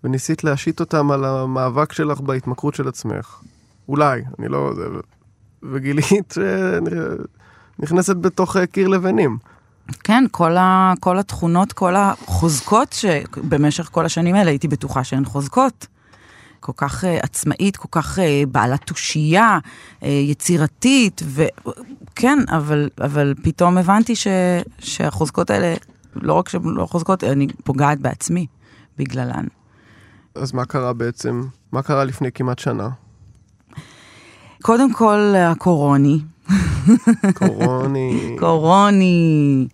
Speaker 3: וניסית להשית אותם על המאבק שלך בהתמכרות של עצמך. אולי, אני לא... וגילית שנכנסת בתוך קיר לבנים.
Speaker 2: כן, כל, ה, כל התכונות, כל החוזקות שבמשך כל השנים האלה הייתי בטוחה שהן חוזקות. כל כך uh, עצמאית, כל כך uh, בעלת תושייה, uh, יצירתית, וכן, אבל, אבל פתאום הבנתי ש, שהחוזקות האלה לא רק שהן לא חוזקות, אני פוגעת בעצמי בגללן.
Speaker 3: אז מה קרה בעצם? מה קרה לפני כמעט שנה?
Speaker 2: קודם כל, הקורוני.
Speaker 3: קורוני.
Speaker 2: קורוני.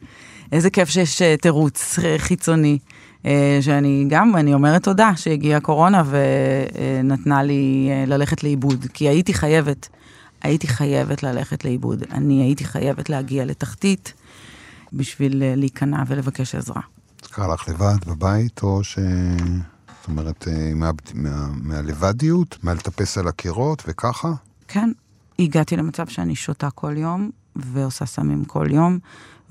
Speaker 2: איזה כיף שיש אה, תירוץ חיצוני. אה, שאני גם, אני אומרת תודה שהגיעה קורונה ונתנה לי אה, ללכת לאיבוד, כי הייתי חייבת, הייתי חייבת ללכת לאיבוד. אני הייתי חייבת להגיע לתחתית בשביל אה, להיכנע ולבקש עזרה.
Speaker 4: זה קרה לך לבד בבית, או ש... זאת אומרת, אה, מה, מה, מהלבדיות, מהלטפס על הקירות וככה?
Speaker 2: כן, הגעתי למצב שאני שותה כל יום ועושה סמים כל יום,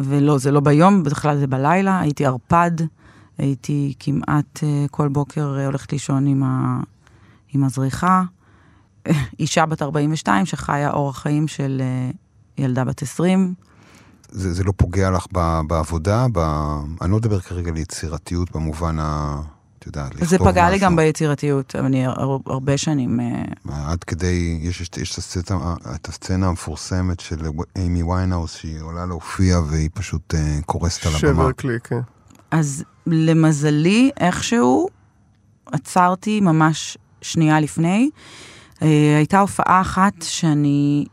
Speaker 2: ולא, זה לא ביום, בכלל זה בלילה, הייתי ערפד, הייתי כמעט אה, כל בוקר הולכת לישון עם, ה, עם הזריחה. אישה בת 42 שחיה אורח חיים של ילדה בת 20.
Speaker 4: זה, זה לא פוגע לך ב, בעבודה? ב... אני לא מדבר כרגע על יצירתיות במובן ה... את יודעת, לכתוב
Speaker 2: משהו. זה פגע לי גם ביצירתיות, אני הרבה שנים... אה,
Speaker 4: עד כדי, יש, יש, יש את, הסצנה, את הסצנה המפורסמת של איימי ויינהאוס, שהיא עולה להופיע והיא פשוט אה, קורסת על הבמה.
Speaker 3: שבר קליק, כן.
Speaker 2: אז למזלי, איכשהו, עצרתי ממש שנייה לפני. אה, הייתה הופעה אחת שאני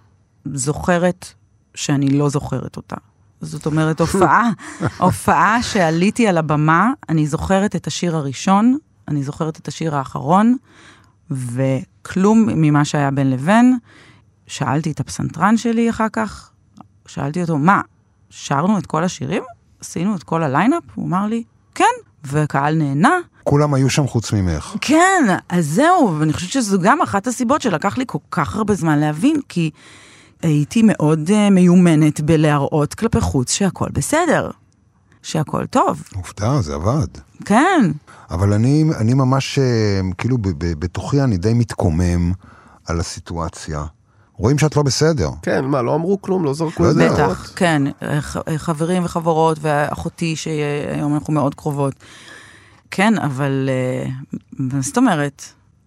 Speaker 2: זוכרת שאני לא זוכרת אותה. זאת אומרת, הופעה, הופעה שעליתי על הבמה, אני זוכרת את השיר הראשון, אני זוכרת את השיר האחרון, וכלום ממה שהיה בין לבין. שאלתי את הפסנתרן שלי אחר כך, שאלתי אותו, מה, שרנו את כל השירים? עשינו את כל הליינאפ? הוא אמר לי, כן, והקהל נהנה.
Speaker 4: כולם היו שם חוץ ממך.
Speaker 2: כן, אז זהו, ואני חושבת שזו גם אחת הסיבות שלקח לי כל כך הרבה זמן להבין, כי הייתי מאוד uh, מיומנת בלהראות כלפי חוץ שהכל בסדר, שהכל טוב.
Speaker 4: עובדה, זה עבד.
Speaker 2: כן.
Speaker 4: אבל אני, אני ממש, אה, כאילו, ב- ב- בתוכי אני די מתקומם על הסיטואציה. רואים שאת לא בסדר.
Speaker 3: כן, מה, לא אמרו כלום, לא זרקו
Speaker 4: לא
Speaker 3: איזה
Speaker 4: יודע.
Speaker 3: הערות?
Speaker 2: בטח, כן, ח- חברים וחברות, ואחותי שהיום אנחנו מאוד קרובות. כן, אבל אה, מה זאת אומרת?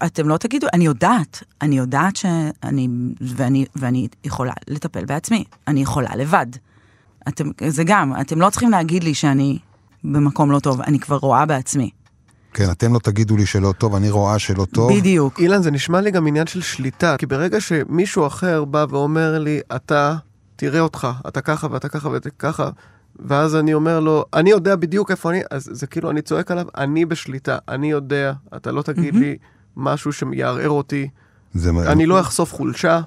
Speaker 2: אתם לא תגידו, אני יודעת, אני יודעת שאני, ואני, ואני יכולה לטפל בעצמי, אני יכולה לבד. אתם, זה גם, אתם לא צריכים להגיד לי שאני במקום לא טוב, אני כבר רואה בעצמי.
Speaker 4: כן, אתם לא תגידו לי שלא טוב, אני רואה שלא טוב.
Speaker 2: בדיוק.
Speaker 3: אילן, זה נשמע לי גם עניין של שליטה, כי ברגע שמישהו אחר בא ואומר לי, אתה, תראה אותך, אתה ככה ואתה ככה ואתה ככה, ואז אני אומר לו, אני יודע בדיוק איפה אני, אז זה כאילו, אני צועק עליו, אני בשליטה, אני יודע, אתה לא תגיד לי משהו שיערער אותי,
Speaker 4: זה,
Speaker 3: אני לא אחשוף חולשה.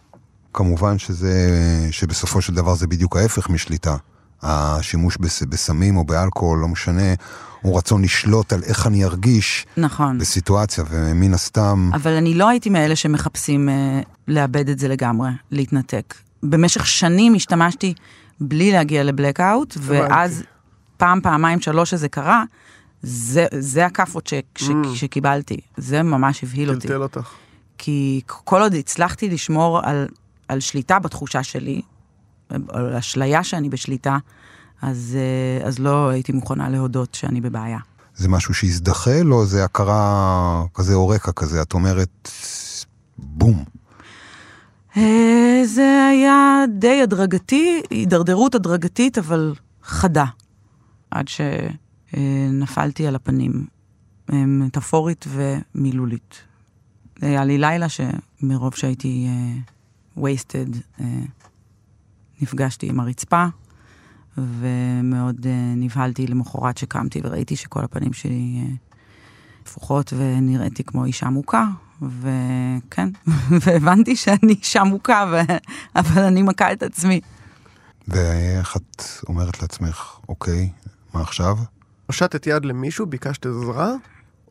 Speaker 4: כמובן שזה, שבסופו של דבר זה בדיוק ההפך משליטה. השימוש בס, בסמים או באלכוהול, לא משנה, הוא רצון לשלוט על איך אני ארגיש
Speaker 2: נכון.
Speaker 4: בסיטואציה, ומן הסתם,
Speaker 2: אבל אני לא הייתי מאלה שמחפשים אה, לאבד את זה לגמרי, להתנתק. במשך שנים השתמשתי בלי להגיע לבלקאוט, ואז פעם, פעמיים, שלוש שזה קרה, זה, זה הכאפות ש, ש,
Speaker 3: Mm.
Speaker 2: שקיבלתי. זה ממש הבהיל אותי.
Speaker 3: טלטל אותך.
Speaker 2: כי כל עוד הצלחתי לשמור על, על שליטה בתחושה שלי, על אשליה שאני בשליטה, אז, אה, אז לא הייתי מוכנה להודות שאני בבעיה.
Speaker 4: זה משהו שהזדחל, או זה הכרה כזה אורקה כזה, את אומרת, בום.
Speaker 2: אה, זה היה די הדרגתי, הידרדרות הדרגתית, אבל חדה. עד שנפלתי על הפנים, אה, מטאפורית ומילולית. היה לי לילה שמרוב שהייתי וייסטד, נפגשתי עם הרצפה, ומאוד אה, נבהלתי למחרת שקמתי וראיתי שכל הפנים שלי אה, הפוכות ונראיתי כמו אישה מוכה, וכן, והבנתי שאני אישה מוכה, ו... אבל אני מכה את עצמי.
Speaker 4: ואיך את אומרת לעצמך, אוקיי, מה עכשיו?
Speaker 3: הושטת יד למישהו, ביקשת עזרה,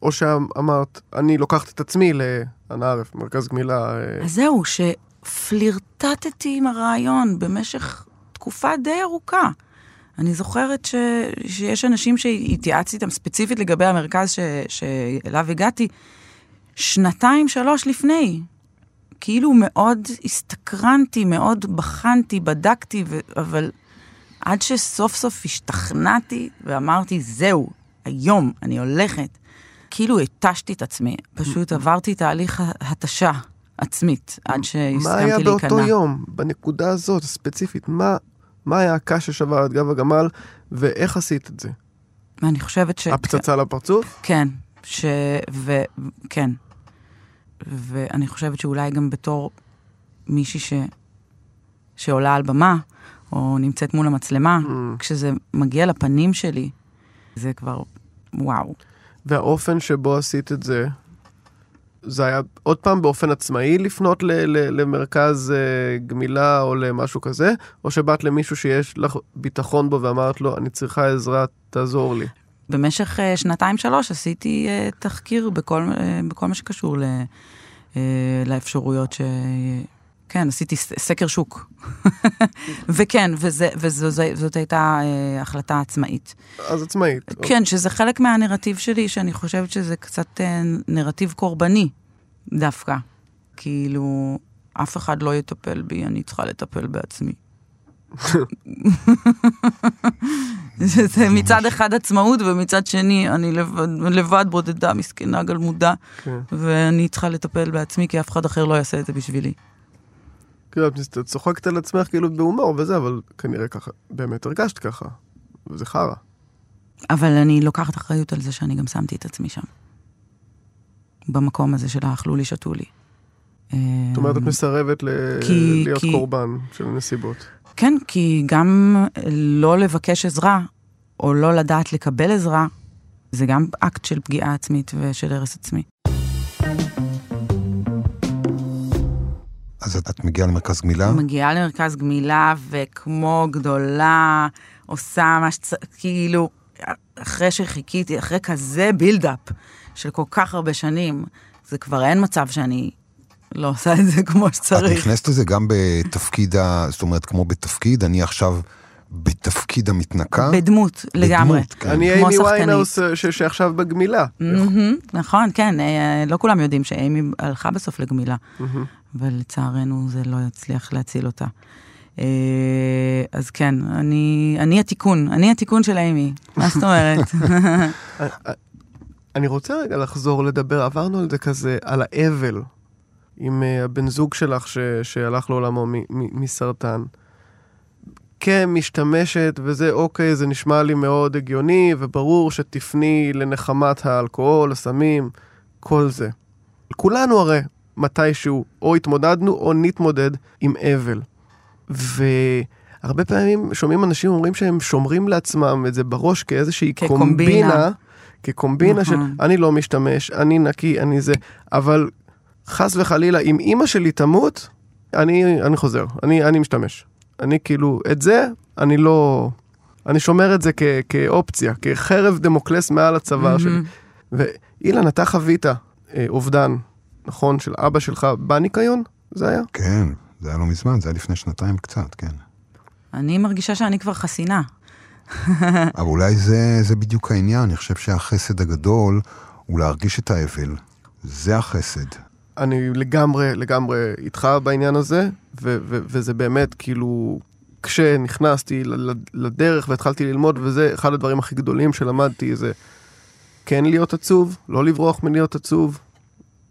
Speaker 3: או שאמרת, אני לוקחת את עצמי לאנה ערף, מרכז גמילה. אה,
Speaker 2: אז זהו, שפלירטטתי עם הרעיון במשך תקופה די ארוכה. אני זוכרת ש... שיש אנשים שהתייעצתי איתם ספציפית לגבי המרכז ש... שאליו הגעתי, שנתיים, שלוש לפני. כאילו מאוד הסתקרנתי, מאוד בחנתי, בדקתי, ו... אבל עד שסוף סוף השתכנעתי ואמרתי, זהו, היום אני הולכת. כאילו התשתי את עצמי, פשוט עברתי תהליך התשה עצמית, עד
Speaker 3: מה
Speaker 2: שהסכמתי
Speaker 3: היה
Speaker 2: להיכנע.
Speaker 3: באותו יום, בנקודה הזאת הספציפית? מה, מה היה הקש ששבר את גב הגמל, ואיך עשית את זה?
Speaker 2: ואני חושבת ש...
Speaker 3: הפצצה לפרצוף?
Speaker 2: כן, ש... ו... כן. ואני חושבת שאולי גם בתור מישהי ש... שעולה על במה, או נמצאת מול המצלמה,
Speaker 3: Mm.
Speaker 2: כשזה מגיע לפנים שלי, זה כבר, וואו.
Speaker 3: והאופן שבו עשית את זה, זה היה עוד פעם באופן עצמאי לפנות ל- ל- למרכז אה, גמילה או למשהו כזה, או שבאת למישהו שיש לך ביטחון בו ואמרת לו, אני צריכה עזרה, תעזור לי.
Speaker 2: במשך אה, שנתיים-שלוש עשיתי אה, תחקיר בכל, אה, בכל מה שקשור ל, אה, לאפשרויות ש... כן, עשיתי סקר שוק. וכן, וזה, וזאת הייתה אה, החלטה עצמאית.
Speaker 3: אז עצמאית.
Speaker 2: כן, שזה חלק מהנרטיב שלי, שאני חושבת שזה קצת אה, נרטיב קורבני, דווקא. כאילו, אף אחד לא יטפל בי, אני צריכה לטפל בעצמי. זה, זה מצד אחד עצמאות, ומצד שני, אני לבד, לבד בודדה, מסכנה, גלמודה,
Speaker 3: כן.
Speaker 2: ואני צריכה לטפל בעצמי, כי אף אחד אחר לא יעשה את זה בשבילי.
Speaker 3: כאילו, את צוחקת על עצמך כאילו בהומור וזה, אבל כנראה ככה, באמת הרגשת ככה. וזה חרא.
Speaker 2: אבל אני לוקחת אחריות על זה שאני גם שמתי את עצמי שם. במקום הזה של האכלו לי, שתו לי.
Speaker 3: זאת אומרת, את מסרבת ל-
Speaker 2: כי-
Speaker 3: להיות
Speaker 2: כי-
Speaker 3: קורבן של נסיבות.
Speaker 2: כן, כי גם לא לבקש עזרה, או לא לדעת לקבל עזרה, זה גם אקט של פגיעה עצמית ושל הרס עצמי.
Speaker 4: אז את, את מגיעה למרכז גמילה?
Speaker 2: מגיעה למרכז גמילה, וכמו גדולה, עושה מה שצריך, כאילו, אחרי שחיכיתי, אחרי כזה בילדאפ של כל כך הרבה שנים, זה כבר אין מצב שאני לא עושה את זה כמו
Speaker 4: את
Speaker 2: שצריך.
Speaker 4: נכנסת לזה גם בתפקיד, ה... זאת אומרת, כמו בתפקיד, אני עכשיו בתפקיד המתנקה.
Speaker 2: בדמות, לגמרי.
Speaker 4: בדמות, כן.
Speaker 3: אני אימי אה, ש- שעכשיו בגמילה.
Speaker 2: מהמם, נכון, כן, אה, לא כולם יודעים שאימי הלכה בסוף לגמילה,
Speaker 3: מהמם.
Speaker 2: ולצערנו זה לא יצליח להציל אותה. אה, אז כן, אני, אני התיקון, אני התיקון של אימי, מה זאת אומרת?
Speaker 3: אני רוצה רגע לחזור לדבר, עברנו על זה כזה, על האבל עם אה, הבן זוג שלך ש, שהלך לעולמו מ, מ, מסרטן. כן, משתמשת, וזה אוקיי, זה נשמע לי מאוד הגיוני, וברור שתפני לנחמת האלכוהול, הסמים, כל זה. כולנו הרי מתישהו או התמודדנו או נתמודד עם אבל. והרבה פעמים שומעים אנשים אומרים שהם שומרים לעצמם את זה בראש כאיזושהי
Speaker 2: כקומבינה.
Speaker 3: קומבינה, כקומבינה של
Speaker 2: נכון.
Speaker 3: אני לא משתמש, אני נקי, אני זה, אבל חס וחלילה, אם אימא שלי תמות, אני, אני חוזר, אני, אני משתמש. אני כאילו, את זה, אני לא... אני שומר את זה כ, כאופציה, כחרב דמוקלס מעל הצוואר שלי. ואילן, אתה חווית אה, אובדן, נכון, של אבא שלך בניקיון? זה היה?
Speaker 4: כן, זה היה לא מזמן, זה היה לפני שנתיים קצת, כן.
Speaker 2: אני מרגישה שאני כבר חסינה.
Speaker 4: אבל אולי זה, זה בדיוק העניין, אני חושב שהחסד הגדול הוא להרגיש את האבל. זה החסד.
Speaker 3: אני לגמרי, לגמרי איתך בעניין הזה, ו- ו- וזה באמת כאילו, כשנכנסתי ל- ל- לדרך והתחלתי ללמוד, וזה אחד הדברים הכי גדולים שלמדתי, זה כן להיות עצוב, לא לברוח מלהיות עצוב,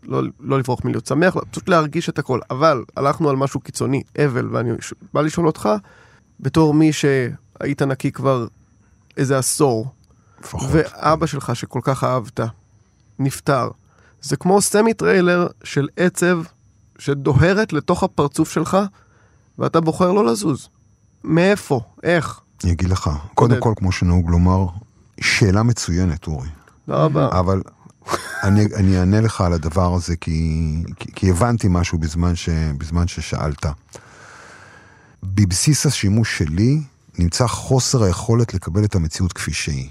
Speaker 3: לא, לא לברוח מלהיות שמח, פשוט להרגיש את הכל. אבל הלכנו על משהו קיצוני, אבל, ואני בא לשאול אותך, בתור מי שהיית נקי כבר איזה עשור,
Speaker 4: לפחות.
Speaker 3: ואבא שלך שכל כך אהבת, נפטר. זה כמו סמי טריילר של עצב שדוהרת לתוך הפרצוף שלך, ואתה בוחר לא לזוז. מאיפה? איך?
Speaker 4: אני אגיד לך, קודם כל, כמו שנהוג לומר, שאלה מצוינת, אורי.
Speaker 3: תודה רבה.
Speaker 4: אבל אני, אני אענה לך על הדבר הזה, כי, כי, כי הבנתי משהו בזמן, ש, בזמן ששאלת. בבסיס השימוש שלי נמצא חוסר היכולת לקבל את המציאות כפי שהיא.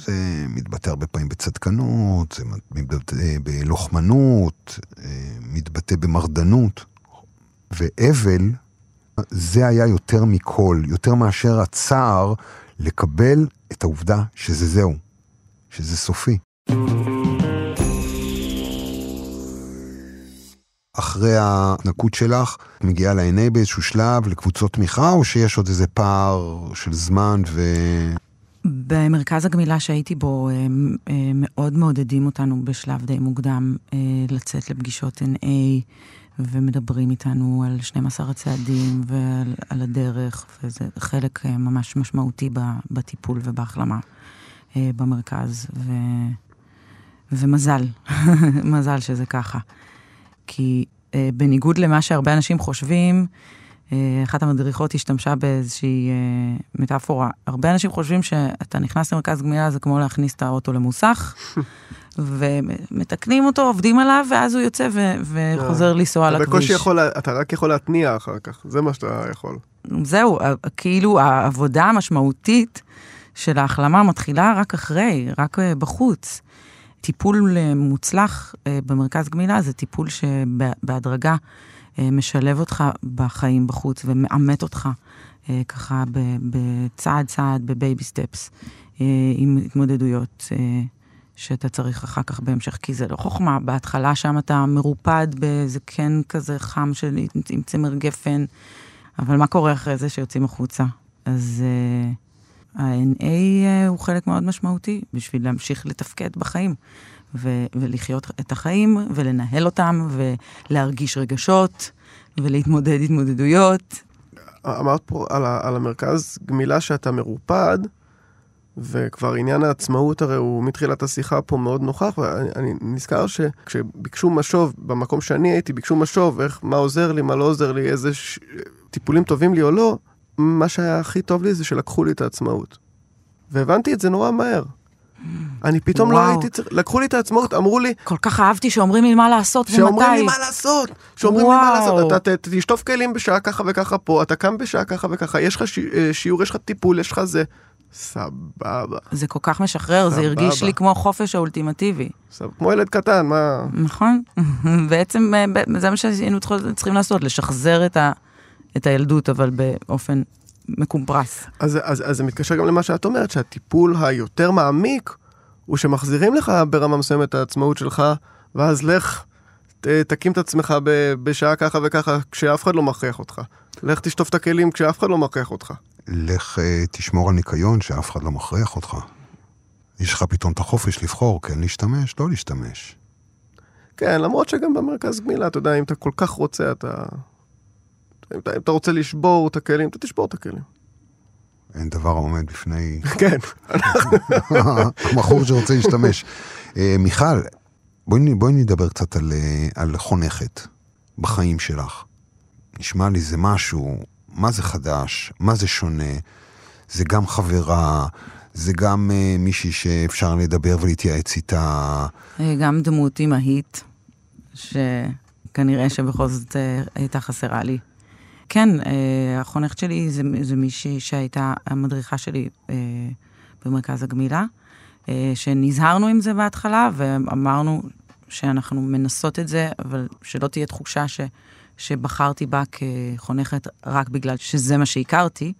Speaker 4: זה מתבטא הרבה פעמים בצדקנות, זה מתבטא בלוחמנות, אה, מתבטא במרדנות. ואבל, זה היה יותר מכל, יותר מאשר הצער לקבל את העובדה שזה זהו, שזה סופי. אחרי ההתנקות שלך, את מגיעה ל-NA באיזשהו שלב לקבוצות תמיכה, או שיש עוד איזה פער של זמן ו...
Speaker 2: במרכז הגמילה שהייתי בו, הם, הם מאוד מעודדים אותנו בשלב די מוקדם אה, לצאת לפגישות NA, ומדברים איתנו על 12 הצעדים ועל על הדרך, וזה חלק אה, ממש משמעותי בטיפול ובהחלמה אה, במרכז, ו, ומזל, מזל שזה ככה. כי אה, בניגוד למה שהרבה אנשים חושבים, אה, אחת המדריכות השתמשה באיזושהי אה, מטאפורה. הרבה אנשים חושבים שאתה נכנס למרכז גמילה זה כמו להכניס את האוטו למוסך, ומתקנים אותו, עובדים עליו, ואז הוא יוצא ו- וחוזר לנסוע על הכביש.
Speaker 3: בקושי יכול, אתה רק יכול להתניע אחר כך, זה מה שאתה יכול.
Speaker 2: זהו, ה- כאילו העבודה המשמעותית של ההחלמה מתחילה רק אחרי, רק אה, בחוץ. טיפול אה, מוצלח אה, במרכז גמילה זה טיפול שבהדרגה אה, משלב אותך בחיים בחוץ ומעמת אותך ככה בצעד צעד, בבייבי סטפס, עם התמודדויות שאתה צריך אחר כך בהמשך, כי זה לא חוכמה. בהתחלה שם אתה מרופד באיזה קן כזה חם של, עם צמר גפן, אבל מה קורה אחרי זה שיוצאים החוצה? אז ה-NA uh, הוא חלק מאוד משמעותי בשביל להמשיך לתפקד בחיים, ו- ולחיות את החיים, ולנהל אותם, ולהרגיש רגשות, ולהתמודד התמודדויות.
Speaker 3: אמרת פה על, ה, על המרכז גמילה שאתה מרופד, וכבר עניין העצמאות הרי הוא מתחילת השיחה פה מאוד נוכח, ואני אני נזכר שכשביקשו משוב, במקום שאני הייתי, ביקשו משוב, איך, מה עוזר לי, מה לא עוזר לי, איזה ש... טיפולים טובים לי או לא, מה שהיה הכי טוב לי זה שלקחו לי את העצמאות. והבנתי את זה נורא מהר. אני פתאום לא
Speaker 2: וואו.
Speaker 3: הייתי צריך, לקחו לי את העצמאות, אמרו לי,
Speaker 2: כל כך אהבתי שאומרים לי מה לעשות ומתי.
Speaker 3: שאומרים לי מה לעשות, שאומרים לי מה
Speaker 2: וואו.
Speaker 3: לעשות, אתה ת- תשטוף כלים בשעה ככה וככה פה, אתה קם בשעה ככה וככה, יש לך שי- אה, שיעור, יש לך טיפול, יש לך זה. סבבה,
Speaker 2: זה כל כך משחרר, זה
Speaker 3: סבבה.
Speaker 2: הרגיש לי כמו החופש האולטימטיבי.
Speaker 3: סבבה, כמו ילד קטן, מה...
Speaker 2: נכון? בעצם אה, זה מה שהיינו צריכים לעשות, לשחזר את, ה, את הילדות, אבל באופן מקומפרס.
Speaker 3: אז, אז, אז זה מתקשר גם למה שאת אומרת, שהטיפול היותר מעמיק, הוא שמחזירים לך ברמה מסוימת את העצמאות שלך, ואז לך, ת, תקים את עצמך ב, בשעה ככה וככה, כשאף אחד לא מכריח אותך. לך תשטוף את הכלים כשאף אחד לא מכריח אותך.
Speaker 4: לך אה, תשמור על ניקיון שאף אחד לא מכריח אותך. יש לך פתאום את החופש לבחור, כן להשתמש, לא להשתמש.
Speaker 3: כן, למרות שגם במרכז גמילה, אתה יודע, אם אתה כל כך רוצה, אתה... אם אתה, אם אתה רוצה לשבור את הכלים, אתה תשבור את הכלים.
Speaker 4: אין דבר העומד בפני
Speaker 3: כן.
Speaker 4: המכור שרוצה להשתמש. אה, מיכל, בואי, בואי נדבר קצת על, אה, על חונכת בחיים שלך. נשמע לי זה משהו, מה זה חדש, מה זה שונה, זה גם חברה, זה גם אה, מישהי שאפשר לדבר ולהתייעץ איתה.
Speaker 2: גם דמות אימהית, שכנראה שבכל זאת הייתה חסרה לי. כן, אה, החונכת שלי זה, זה מישהי שהייתה המדריכה שלי אה, במרכז הגמילה, אה, שנזהרנו עם זה בהתחלה, ואמרנו שאנחנו מנסות את זה, אבל שלא תהיה תחושה ש, שבחרתי בה כחונכת רק בגלל שזה מה שהכרתי.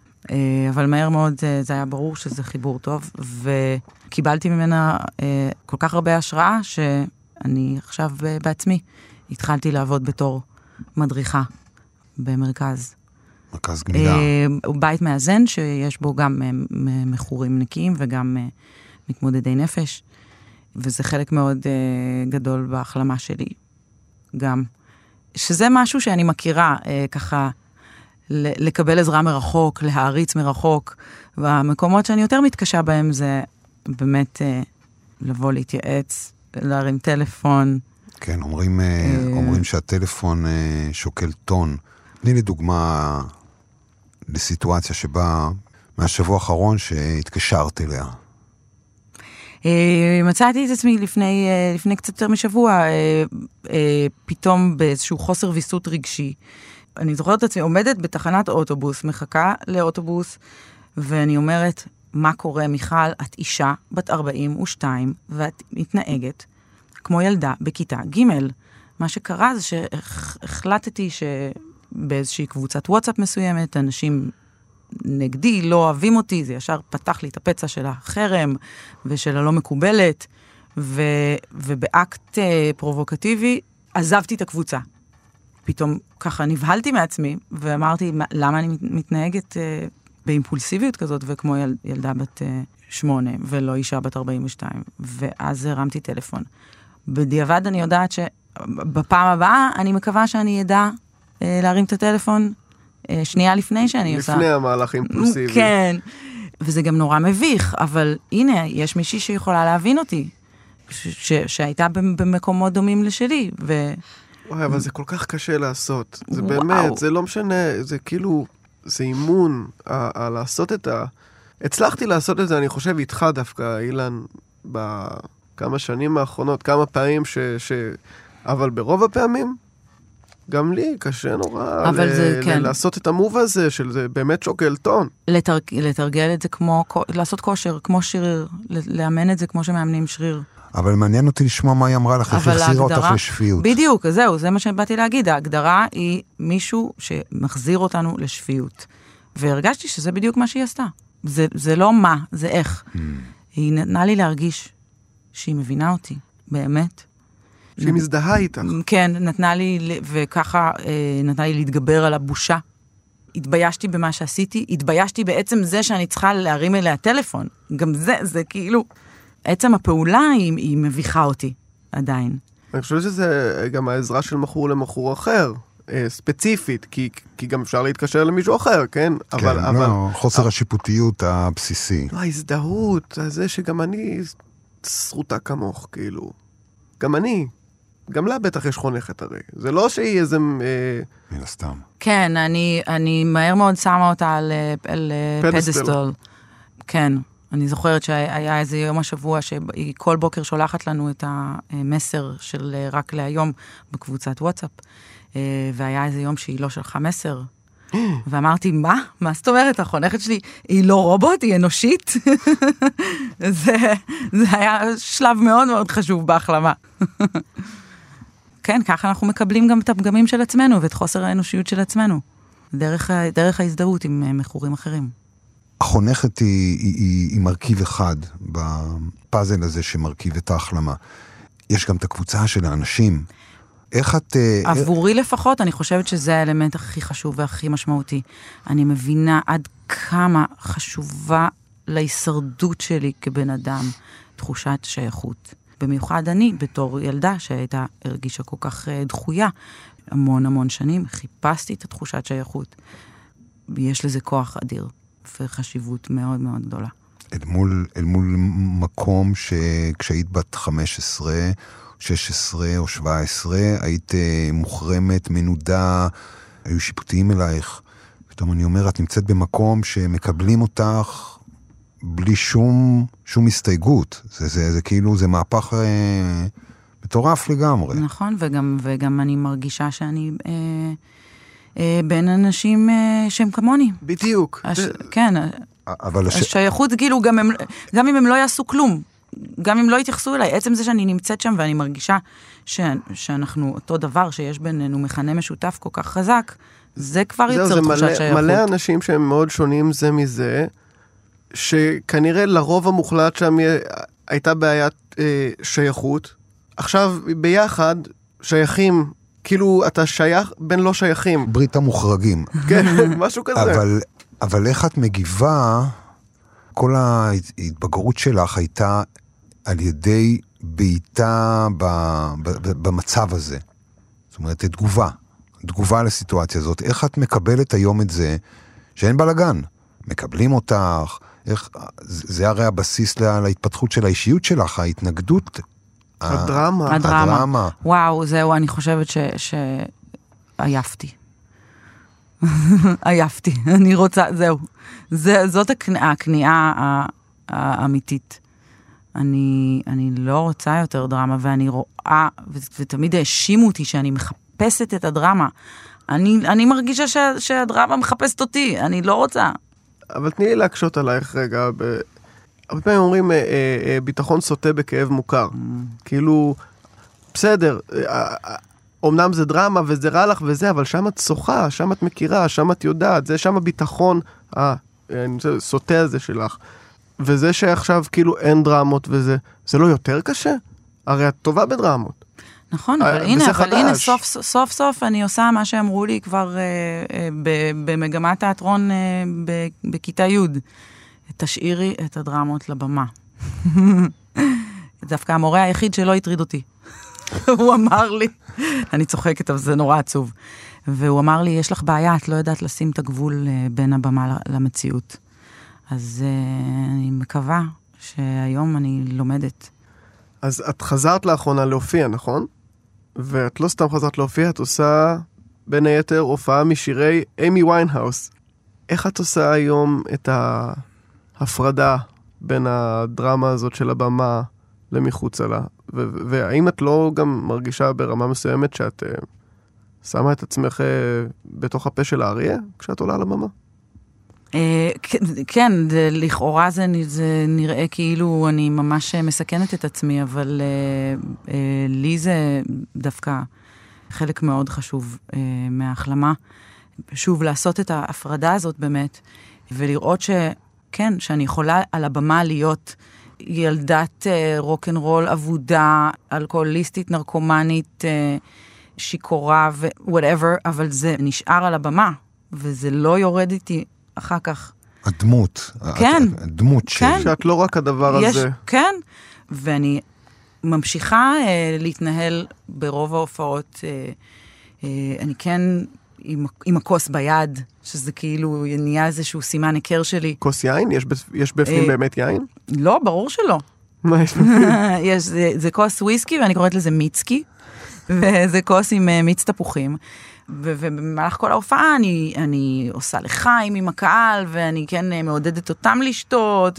Speaker 2: אבל מהר מאוד זה היה ברור שזה חיבור טוב, וקיבלתי ממנה כל כך הרבה השראה, שאני עכשיו בעצמי התחלתי לעבוד בתור מדריכה במרכז.
Speaker 4: מרכז גמילה.
Speaker 2: אה, הוא בית מאזן שיש בו גם אה, מכורים נקיים וגם אה, מתמודדי נפש, וזה חלק מאוד גדול בהחלמה שלי גם. שזה משהו שאני מכירה, ככה, לקבל עזרה מרחוק, להעריץ מרחוק, והמקומות שאני יותר מתקשה בהם זה באמת לבוא להתייעץ, להרים טלפון.
Speaker 4: כן, אומרים, אומרים שהטלפון שוקל טון. תני לי דוגמה לסיטואציה שבה, מהשבוע האחרון שהתקשרת אליה.
Speaker 2: אה, מצאתי את עצמי לפני, אה, לפני קצת יותר משבוע, אה, פתאום באיזשהו חוסר ויסות רגשי. אני זוכרת את עצמי עומדת בתחנת אוטובוס, מחכה לאוטובוס, ואני אומרת, מה קורה, מיכל? את אישה בת 42, ואת מתנהגת כמו ילדה בכיתה ג'. מה שקרה זה שהחלטתי שבאיזושהי קבוצת וואטסאפ מסוימת, אנשים נגדי, לא אוהבים אותי, זה ישר פתח לי את הפצע של החרם ושל הלא מקובלת, ו, ובאקט אה, פרובוקטיבי עזבתי את הקבוצה. פתאום ככה נבהלתי מעצמי, ואמרתי, "מה- למה אני מת- מתנהגת אה, באימפולסיביות כזאת, וכמו יל, ילדה בת אה, שמונה, ולא אישה בת 42, ואז הרמתי טלפון. בדיעבד אני יודעת שבפעם הבאה, אני מקווה שאני אדע להרים את הטלפון אה, שנייה לפני שאני עושה.
Speaker 3: לפני המהלך האימפולסיבי.
Speaker 2: כן. וזה גם נורא מביך, אבל הנה, יש מישהי שיכולה להבין אותי, ש- שהייתה במ- במקומות דומים לשלי, ו...
Speaker 3: וואי, אבל זה כל כך קשה לעשות. זה
Speaker 2: וואו.
Speaker 3: באמת, זה לא משנה, זה כאילו, זה אימון, ה- ה- לעשות את ה... הצלחתי לעשות את זה, אני חושב, איתך דווקא, אילן, בכמה שנים האחרונות, כמה פעמים ש... ש... אבל ברוב הפעמים, גם לי קשה נורא
Speaker 2: אבל
Speaker 3: ל-
Speaker 2: זה-
Speaker 3: ל-
Speaker 2: כן.
Speaker 3: לעשות את המוב הזה של זה באמת שוקל טון.
Speaker 2: לתר... לתרגל את זה כמו, לעשות כושר, כמו שריר, ל- לאמן את זה כמו שמאמנים שריר.
Speaker 4: אבל מעניין אותי לשמוע מה היא אמרה לך, איך החזירה אותך לשפיות.
Speaker 2: בדיוק, זהו, זה מה שבאתי להגיד, ההגדרה היא מישהו שמחזיר אותנו לשפיות. והרגשתי שזה בדיוק מה שהיא עשתה. זה, זה לא מה, זה איך.
Speaker 4: Mm.
Speaker 2: היא נתנה לי להרגיש שהיא מבינה אותי, באמת.
Speaker 3: שהיא מזדהה איתך.
Speaker 2: כן, נתנה לי, וככה אה, נתנה לי להתגבר על הבושה. התביישתי במה שעשיתי, התביישתי בעצם זה שאני צריכה להרים אליה טלפון. גם זה, זה כאילו, עצם הפעולה היא, היא מביכה אותי, עדיין.
Speaker 3: אני חושב שזה גם העזרה של מכור למכור אחר, אה, ספציפית, כי, כי גם אפשר להתקשר למישהו אחר, כן?
Speaker 4: כן,
Speaker 3: אבל, אבל,
Speaker 4: לא, חוסר השיפוטיות הבסיסי.
Speaker 3: לא, ההזדהות, זה שגם אני שרוטה כמוך, כאילו. גם אני. גם לה בטח יש חונכת הרי. זה לא שהיא איזה... אה,
Speaker 4: מן הסתם.
Speaker 2: כן, אני, אני מהר מאוד שמה אותה על, אה, על אה.
Speaker 3: פדסטל.
Speaker 2: כן, אני זוכרת שהיה איזה יום השבוע שהיא כל בוקר שולחת לנו את המסר של רק להיום בקבוצת וואטסאפ, והיה איזה יום שהיא לא שלחה מסר. ואמרתי, מה? מה זאת אומרת? החונכת שלי היא לא רובוט, היא אנושית. זה, זה היה שלב מאוד מאוד חשוב בהחלמה. כן, ככה אנחנו מקבלים גם את הפגמים של עצמנו ואת חוסר האנושיות של עצמנו, דרך, דרך ההזדהות עם אה, מכורים אחרים.
Speaker 4: החונכת היא, היא, היא, היא מרכיב אחד בפאזל הזה שמרכיב את ההחלמה. יש גם את הקבוצה של האנשים. איך את... אה,
Speaker 2: עבורי לפחות, אני חושבת שזה האלמנט הכי חשוב והכי משמעותי. אני מבינה עד כמה חשובה להישרדות שלי כבן אדם תחושת שייכות. במיוחד אני, בתור ילדה שהייתה, הרגישה כל כך אה, דחויה המון המון שנים, חיפשתי את התחושת שייכות. יש לזה כוח אדיר וחשיבות מאוד מאוד גדולה.
Speaker 4: אל מול, אל מול מקום שכשהיית בת 15, 16 או 17, היית אה, מוחרמת, מנודה, היו שיפוטיים אלייך. פתאום אני אומר, את נמצאת במקום שמקבלים אותך בלי שום, שום הסתייגות. זה, זה, זה כאילו, זה מהפך אה, מטורף לגמרי.
Speaker 2: נכון, וגם, וגם אני מרגישה שאני אה, אה, בין אנשים אה, שהם כמוני.
Speaker 3: בדיוק.
Speaker 2: הש, כן,
Speaker 4: אבל הש...
Speaker 2: השייכות, כאילו, גם, הם, גם אם הם לא יעשו כלום, גם אם לא יתייחסו אליי, עצם זה שאני נמצאת שם ואני מרגישה ש, שאנחנו אותו דבר, שיש בינינו מכנה משותף כל כך חזק, זה כבר יוצר תחושת שייכות.
Speaker 3: מלא אנשים שהם מאוד שונים זה מזה, שכנראה לרוב המוחלט שם הייתה בעיית אה, שייכות. עכשיו ביחד שייכים, כאילו אתה שייך בין לא שייכים.
Speaker 4: ברית המוחרגים.
Speaker 3: כן, משהו כזה.
Speaker 4: אבל, אבל איך את מגיבה, כל ההתבגרות שלך הייתה על ידי בעיטה במצב הזה. זאת אומרת, תגובה, תגובה לסיטואציה הזאת. איך את מקבלת היום את זה שאין בלאגן? מקבלים אותך, איך, זה הרי הבסיס לה, להתפתחות של האישיות שלך, ההתנגדות.
Speaker 3: הדרמה.
Speaker 2: הדרמה. הדרמה. וואו, זהו, אני חושבת ש... שעייפתי. עייפתי, אני רוצה, זהו. זה, זאת הכניעה האמיתית. אני, אני לא רוצה יותר דרמה, ואני רואה, ו, ותמיד האשימו אותי שאני מחפשת את הדרמה. אני, אני מרגישה ש, שהדרמה מחפשת אותי, אני לא רוצה.
Speaker 3: אבל תני לי להקשות עלייך רגע. ב... הרבה פעמים אומרים, אה, אה, אה, ביטחון סוטה בכאב מוכר. Mm. כאילו, בסדר, אה, אה, אמנם זה דרמה וזה רע לך וזה, אבל שם את שוחה, שם את מכירה, שם את יודעת, זה שם הביטחון הסוטה הזה שלך. וזה שעכשיו כאילו אין דרמות וזה, זה לא יותר קשה? הרי את טובה בדרמות.
Speaker 2: נכון, אבל אה, הנה, אבל הנה, סוף, סוף סוף אני עושה מה שאמרו לי כבר אה, אה, במגמת תיאטרון אה, בכיתה י', תשאירי את הדרמות לבמה. דווקא המורה היחיד שלא הטריד אותי. הוא אמר לי, אני צוחקת, אבל זה נורא עצוב. והוא אמר לי, יש לך בעיה, את לא יודעת לשים את הגבול אה, בין הבמה למציאות. אז uh, אני מקווה שהיום אני לומדת.
Speaker 3: אז את חזרת לאחרונה להופיע, נכון? ואת לא סתם חזרת להופיע, את עושה בין היתר הופעה משירי איימי ויינהאוס. איך את עושה היום את ההפרדה בין הדרמה הזאת של הבמה למחוצה לה? והאם את לא גם מרגישה ברמה מסוימת שאת אה, שמה את עצמך אה, בתוך הפה של האריה כשאת עולה על הבמה?
Speaker 2: אה, כן, לכאורה זה, נראה כאילו אני ממש מסכנת את עצמי, אבל uh, uh, לי זה דווקא חלק מאוד חשוב מההחלמה. שוב, לעשות את ההפרדה הזאת באמת, ולראות שכן, שאני יכולה על הבמה להיות ילדת רוקנרול אבודה, אלכוהוליסטית, נרקומנית, שיכורה ו whatever, אבל זה נשאר על הבמה, וזה לא יורד איתי אחר כך.
Speaker 4: הדמות.
Speaker 2: כן.
Speaker 4: הדמות
Speaker 2: ש... כן.
Speaker 3: שאת לא רק הדבר
Speaker 2: יש,
Speaker 3: הזה.
Speaker 2: כן, ואני ממשיכה אה, להתנהל ברוב ההופעות. אה, אה, אני כן עם, עם הכוס ביד, שזה כאילו נהיה איזשהו סימן היכר שלי.
Speaker 3: כוס יין? יש, יש בפנים אה, באמת יין?
Speaker 2: לא, ברור שלא.
Speaker 3: מה יש בפנים?
Speaker 2: זה, זה כוס וויסקי ואני קוראת לזה מיצקי, וזה כוס עם uh, מיץ תפוחים. ו- ובמהלך כל ההופעה אני, אני עושה לחיים עם הקהל, ואני כן אה, מעודדת אותם לשתות,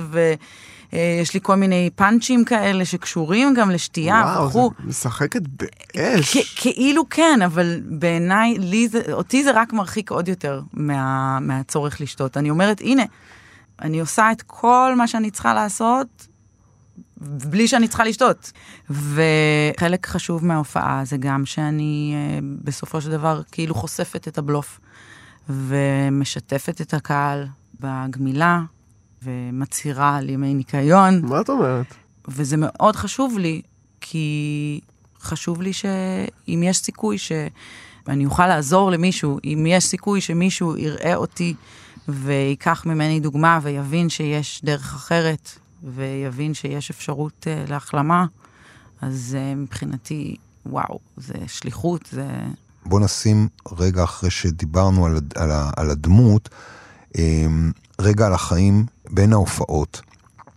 Speaker 2: ויש לי כל מיני פאנצ'ים כאלה שקשורים גם לשתייה
Speaker 3: וואו. זה משחקת באש.
Speaker 2: כ- כאילו כן, אבל בעיניי, לי זה, אותי זה רק מרחיק עוד יותר מה, מהצורך לשתות. אני אומרת, הנה, אני עושה את כל מה שאני צריכה לעשות, בלי שאני צריכה לשתות. וחלק חשוב מההופעה זה גם שאני אה, בסופו של דבר כאילו חושפת את הבלוף, ומשתפת את הקהל בגמילה, ומצהירה על ימי ניקיון.
Speaker 3: מה את אומרת?
Speaker 2: וזה מאוד חשוב לי, כי חשוב לי שאם יש סיכוי שאני אוכל לעזור למישהו, אם יש סיכוי שמישהו יראה אותי ויקח ממני דוגמה ויבין שיש דרך אחרת, ויבין שיש אפשרות uh, להחלמה, אז uh, מבחינתי, וואו, זה שליחות, זה...
Speaker 4: בוא נשים רגע אחרי שדיברנו על, על, על הדמות, אמ, רגע על החיים בין ההופעות,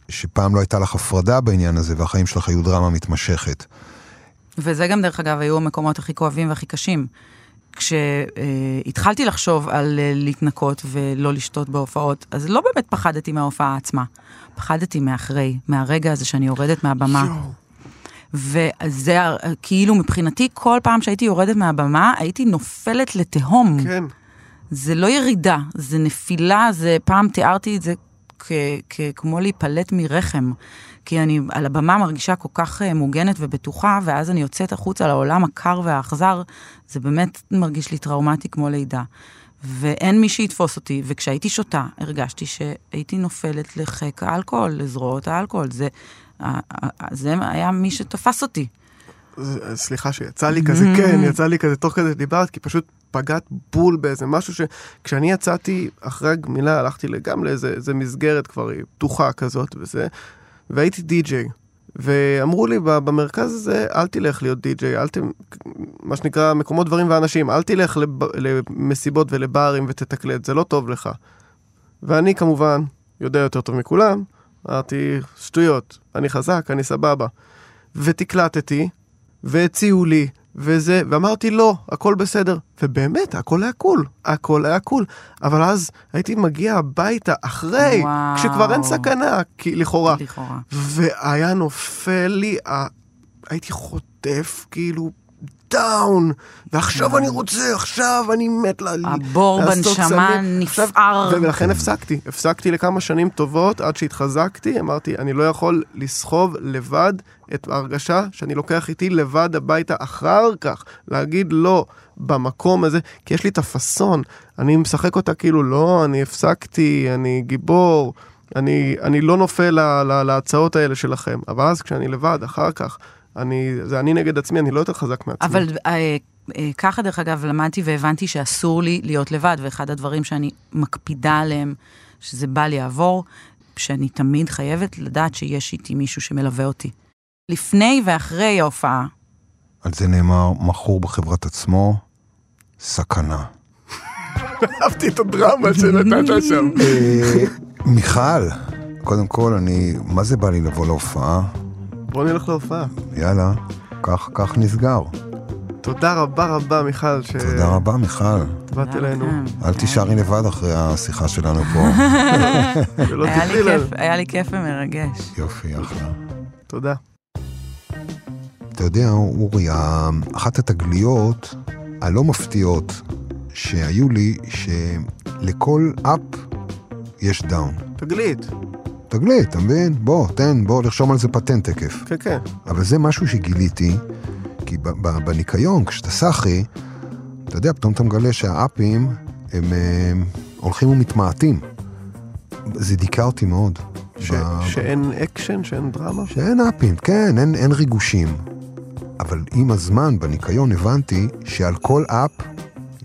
Speaker 4: שפעם לא הייתה לך הפרדה בעניין הזה, והחיים שלך היו דרמה מתמשכת.
Speaker 2: וזה גם, דרך אגב, היו המקומות הכי כואבים והכי קשים. כשהתחלתי לחשוב על אה, להתנקות ולא לשתות בהופעות, אז לא באמת פחדתי מההופעה עצמה. פחדתי מאחרי, מהרגע הזה שאני יורדת מהבמה.
Speaker 3: יואו.
Speaker 2: וזה ה- כאילו מבחינתי, כל פעם שהייתי יורדת מהבמה, הייתי נופלת לתהום.
Speaker 3: כן.
Speaker 2: זה לא ירידה, זה נפילה, זה פעם תיארתי את זה כ- כ- כמו להיפלט מרחם. כי אני על הבמה מרגישה כל כך אה, מוגנת ובטוחה, ואז אני יוצאת החוצה לעולם הקר והאכזר, זה באמת מרגיש לי טראומטי כמו לידה. ואין מי שיתפוס אותי, וכשהייתי שותה, הרגשתי שהייתי נופלת לחיק האלכוהול, לזרועות האלכוהול. זה, זה היה מי שתפס אותי.
Speaker 3: סליחה שיצא לי כזה, כן, יצא לי כזה תוך כדי דיברת, כי פשוט פגעת בול באיזה משהו שכשאני יצאתי אחרי הגמילה, הלכתי גם לאיזה איזה מסגרת כבר פתוחה כזאת וזה, והייתי די-ג'יי. ואמרו לי "ב- במרכז הזה, אל תלך להיות די-ג'יי, אל ת... מה שנקרא מקומות דברים ואנשים, אל תלך לב... למסיבות ולברים ותתקלט, זה לא טוב לך. ואני כמובן יודע יותר טוב מכולם, אמרתי, שטויות, אני חזק, אני סבבה. ותקלטתי, והציעו לי, וזה, ואמרתי לא, הכל בסדר. ובאמת, הכל היה קול, הכל היה קול. אבל אז הייתי מגיע הביתה אחרי,
Speaker 2: וואו.
Speaker 3: כשכבר אין סכנה, כי לכאורה.
Speaker 2: לכאורה.
Speaker 3: והיה נופל לי, ה... הייתי חוטף כאילו דאון, ועכשיו אני רוצה, עכשיו אני מת ל...
Speaker 2: הבור
Speaker 3: לעשות
Speaker 2: בנשמה
Speaker 3: סמים. עכשיו-
Speaker 2: נפער.
Speaker 3: ולכן הפסקתי, הפסקתי לכמה שנים טובות עד שהתחזקתי, אמרתי, אני לא יכול לסחוב לבד את ההרגשה שאני לוקח איתי לבד הביתה אחר כך, להגיד לא במקום הזה, כי יש לי את הפאסון, אני משחק אותה כאילו לא, אני הפסקתי, אני גיבור, אני, אני לא נופל לה, לה, להצעות האלה שלכם, אבל אז כשאני לבד, אחר כך, אני, זה אני נגד עצמי, אני לא יותר חזק מעצמי.
Speaker 2: אבל אה, אה, ככה, דרך אגב, למדתי והבנתי שאסור לי להיות לבד, ואחד הדברים שאני מקפידה עליהם, שזה בל יעבור, שאני תמיד חייבת לדעת שיש איתי מישהו שמלווה אותי. לפני ואחרי ההופעה,
Speaker 4: על זה נאמר, מכור בחברת עצמו, סכנה.
Speaker 3: אהבתי את הדרמה שנתת שם.
Speaker 4: אה, מיכל, קודם כל, אני, מה זה בא לי לבוא להופעה?
Speaker 3: בוא נלך להופעה.
Speaker 4: יאללה, כך, כך נסגר.
Speaker 3: תודה רבה רבה, מיכל,
Speaker 4: תודה רבה, מיכל.
Speaker 3: שבאת אלינו.
Speaker 4: אל תישארי לבד אחרי השיחה שלנו פה.
Speaker 3: שלא
Speaker 2: היה לי. כיף, היה לי כיף ומרגש.
Speaker 4: יופי, אחלה.
Speaker 3: תודה.
Speaker 4: אתה יודע, אורי, אחת התגליות הלא מפתיעות שהיו לי, שלכל up יש down.
Speaker 3: תגלית.
Speaker 4: תגלית, אתה מבין? בוא, תן, בוא נרשום על זה פטנט תקף.
Speaker 3: כן, כן.
Speaker 4: אבל זה משהו שגיליתי, כי בניקיון, כשאתה סאחי, אתה יודע, פתאום אתה מגלה שהאפים הם, הם הולכים ומתמעטים. זה דיכא אותי מאוד.
Speaker 3: ש-
Speaker 4: ב-
Speaker 3: שאין אקשן, שאין דרמה.
Speaker 4: שאין אפים, כן, אין, אין ריגושים. אבל עם הזמן, בניקיון, הבנתי שעל כל up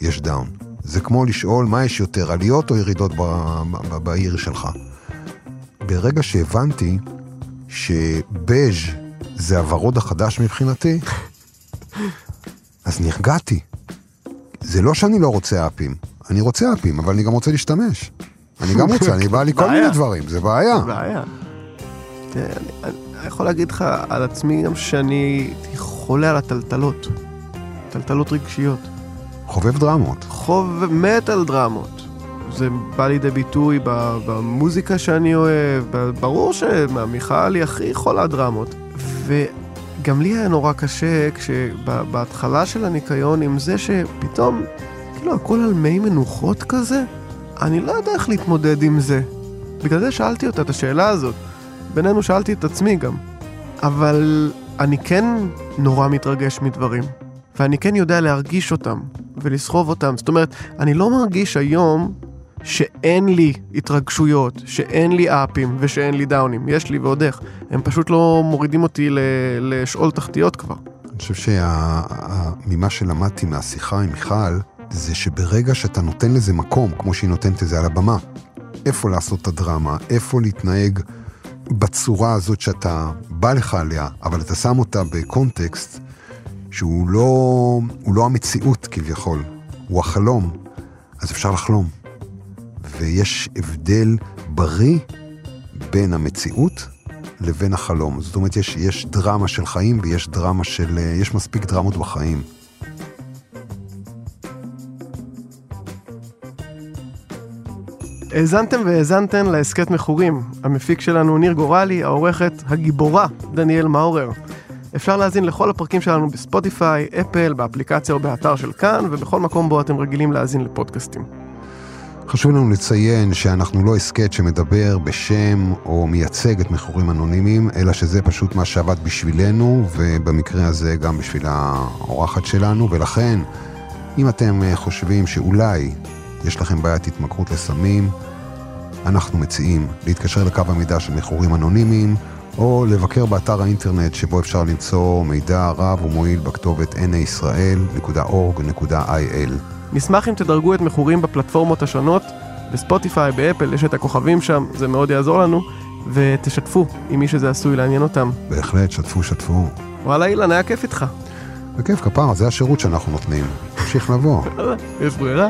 Speaker 4: יש down. זה כמו לשאול מה יש יותר, עליות או ירידות ב, ב, בעיר שלך. ברגע שהבנתי שבז' זה הוורוד החדש מבחינתי, אז נרגעתי. זה לא שאני לא רוצה אפים, אני רוצה אפים, אבל אני גם רוצה להשתמש. אני גם רוצה, אני בא לי כל
Speaker 3: בעיה.
Speaker 4: מיני דברים, זה בעיה.
Speaker 3: בעיה. תראה, אני, יכול להגיד לך על עצמי גם שאני חולה על הטלטלות. טלטלות רגשיות.
Speaker 4: חובב דרמות.
Speaker 3: חוב מת על דרמות. זה בא לידי ביטוי במוזיקה שאני אוהב, ברור שמיכל היא הכי חולה דרמות. וגם לי היה נורא קשה כשבהתחלה של הניקיון עם זה שפתאום, כאילו הכל על מי מנוחות כזה, אני לא יודע איך להתמודד עם זה. בגלל זה שאלתי אותה את השאלה הזאת. בינינו שאלתי את עצמי גם. אבל אני כן נורא מתרגש מדברים. ואני כן יודע להרגיש אותם ולסחוב אותם. זאת אומרת, אני לא מרגיש היום שאין לי התרגשויות, שאין לי אפים ושאין לי דאונים. יש לי ועוד איך. הם פשוט לא מורידים אותי לשאול תחתיות כבר.
Speaker 4: אני חושב שממה שלמדתי מהשיחה עם מיכל, זה שברגע שאתה נותן לזה מקום, כמו שהיא נותנת את זה על הבמה, איפה לעשות את הדרמה, איפה להתנהג בצורה הזאת שאתה בא לך עליה, אבל אתה שם אותה בקונטקסט שהוא לא, לא המציאות כביכול, הוא החלום, אז אפשר לחלום. ויש הבדל בריא בין המציאות לבין החלום. זאת אומרת, יש, יש דרמה של חיים ויש דרמה של... יש מספיק דרמות בחיים.
Speaker 3: האזנתם והאזנתן להסכת מכורים. המפיק שלנו ניר גורלי, העורכת הגיבורה דניאל מאורר. אפשר להאזין לכל הפרקים שלנו בספוטיפיי, אפל, באפליקציה או באתר של כאן, ובכל מקום בו אתם רגילים להאזין לפודקאסטים.
Speaker 4: חשוב לנו לציין שאנחנו לא הסכת שמדבר בשם או מייצג את מכורים אנונימיים, אלא שזה פשוט מה שעבד בשבילנו, ובמקרה הזה גם בשביל האורחת שלנו, ולכן, אם אתם חושבים שאולי יש לכם בעיית התמכרות לסמים, אנחנו מציעים להתקשר לקו המידע של מכורים אנונימיים, או לבקר באתר האינטרנט שבו אפשר למצוא מידע רב ומועיל בכתובת niשראל.org.il.
Speaker 3: נשמח אם תדרגו את מכורים בפלטפורמות השונות, בספוטיפיי, באפל, יש את הכוכבים שם, זה מאוד יעזור לנו, ותשתפו עם מי שזה עשוי לעניין אותם.
Speaker 4: בהחלט, שתפו, שתפו.
Speaker 3: וואלה אילן, היה כיף איתך.
Speaker 4: בכיף כפרה, זה השירות שאנחנו נותנים. תמשיך לבוא.
Speaker 3: יש ברירה.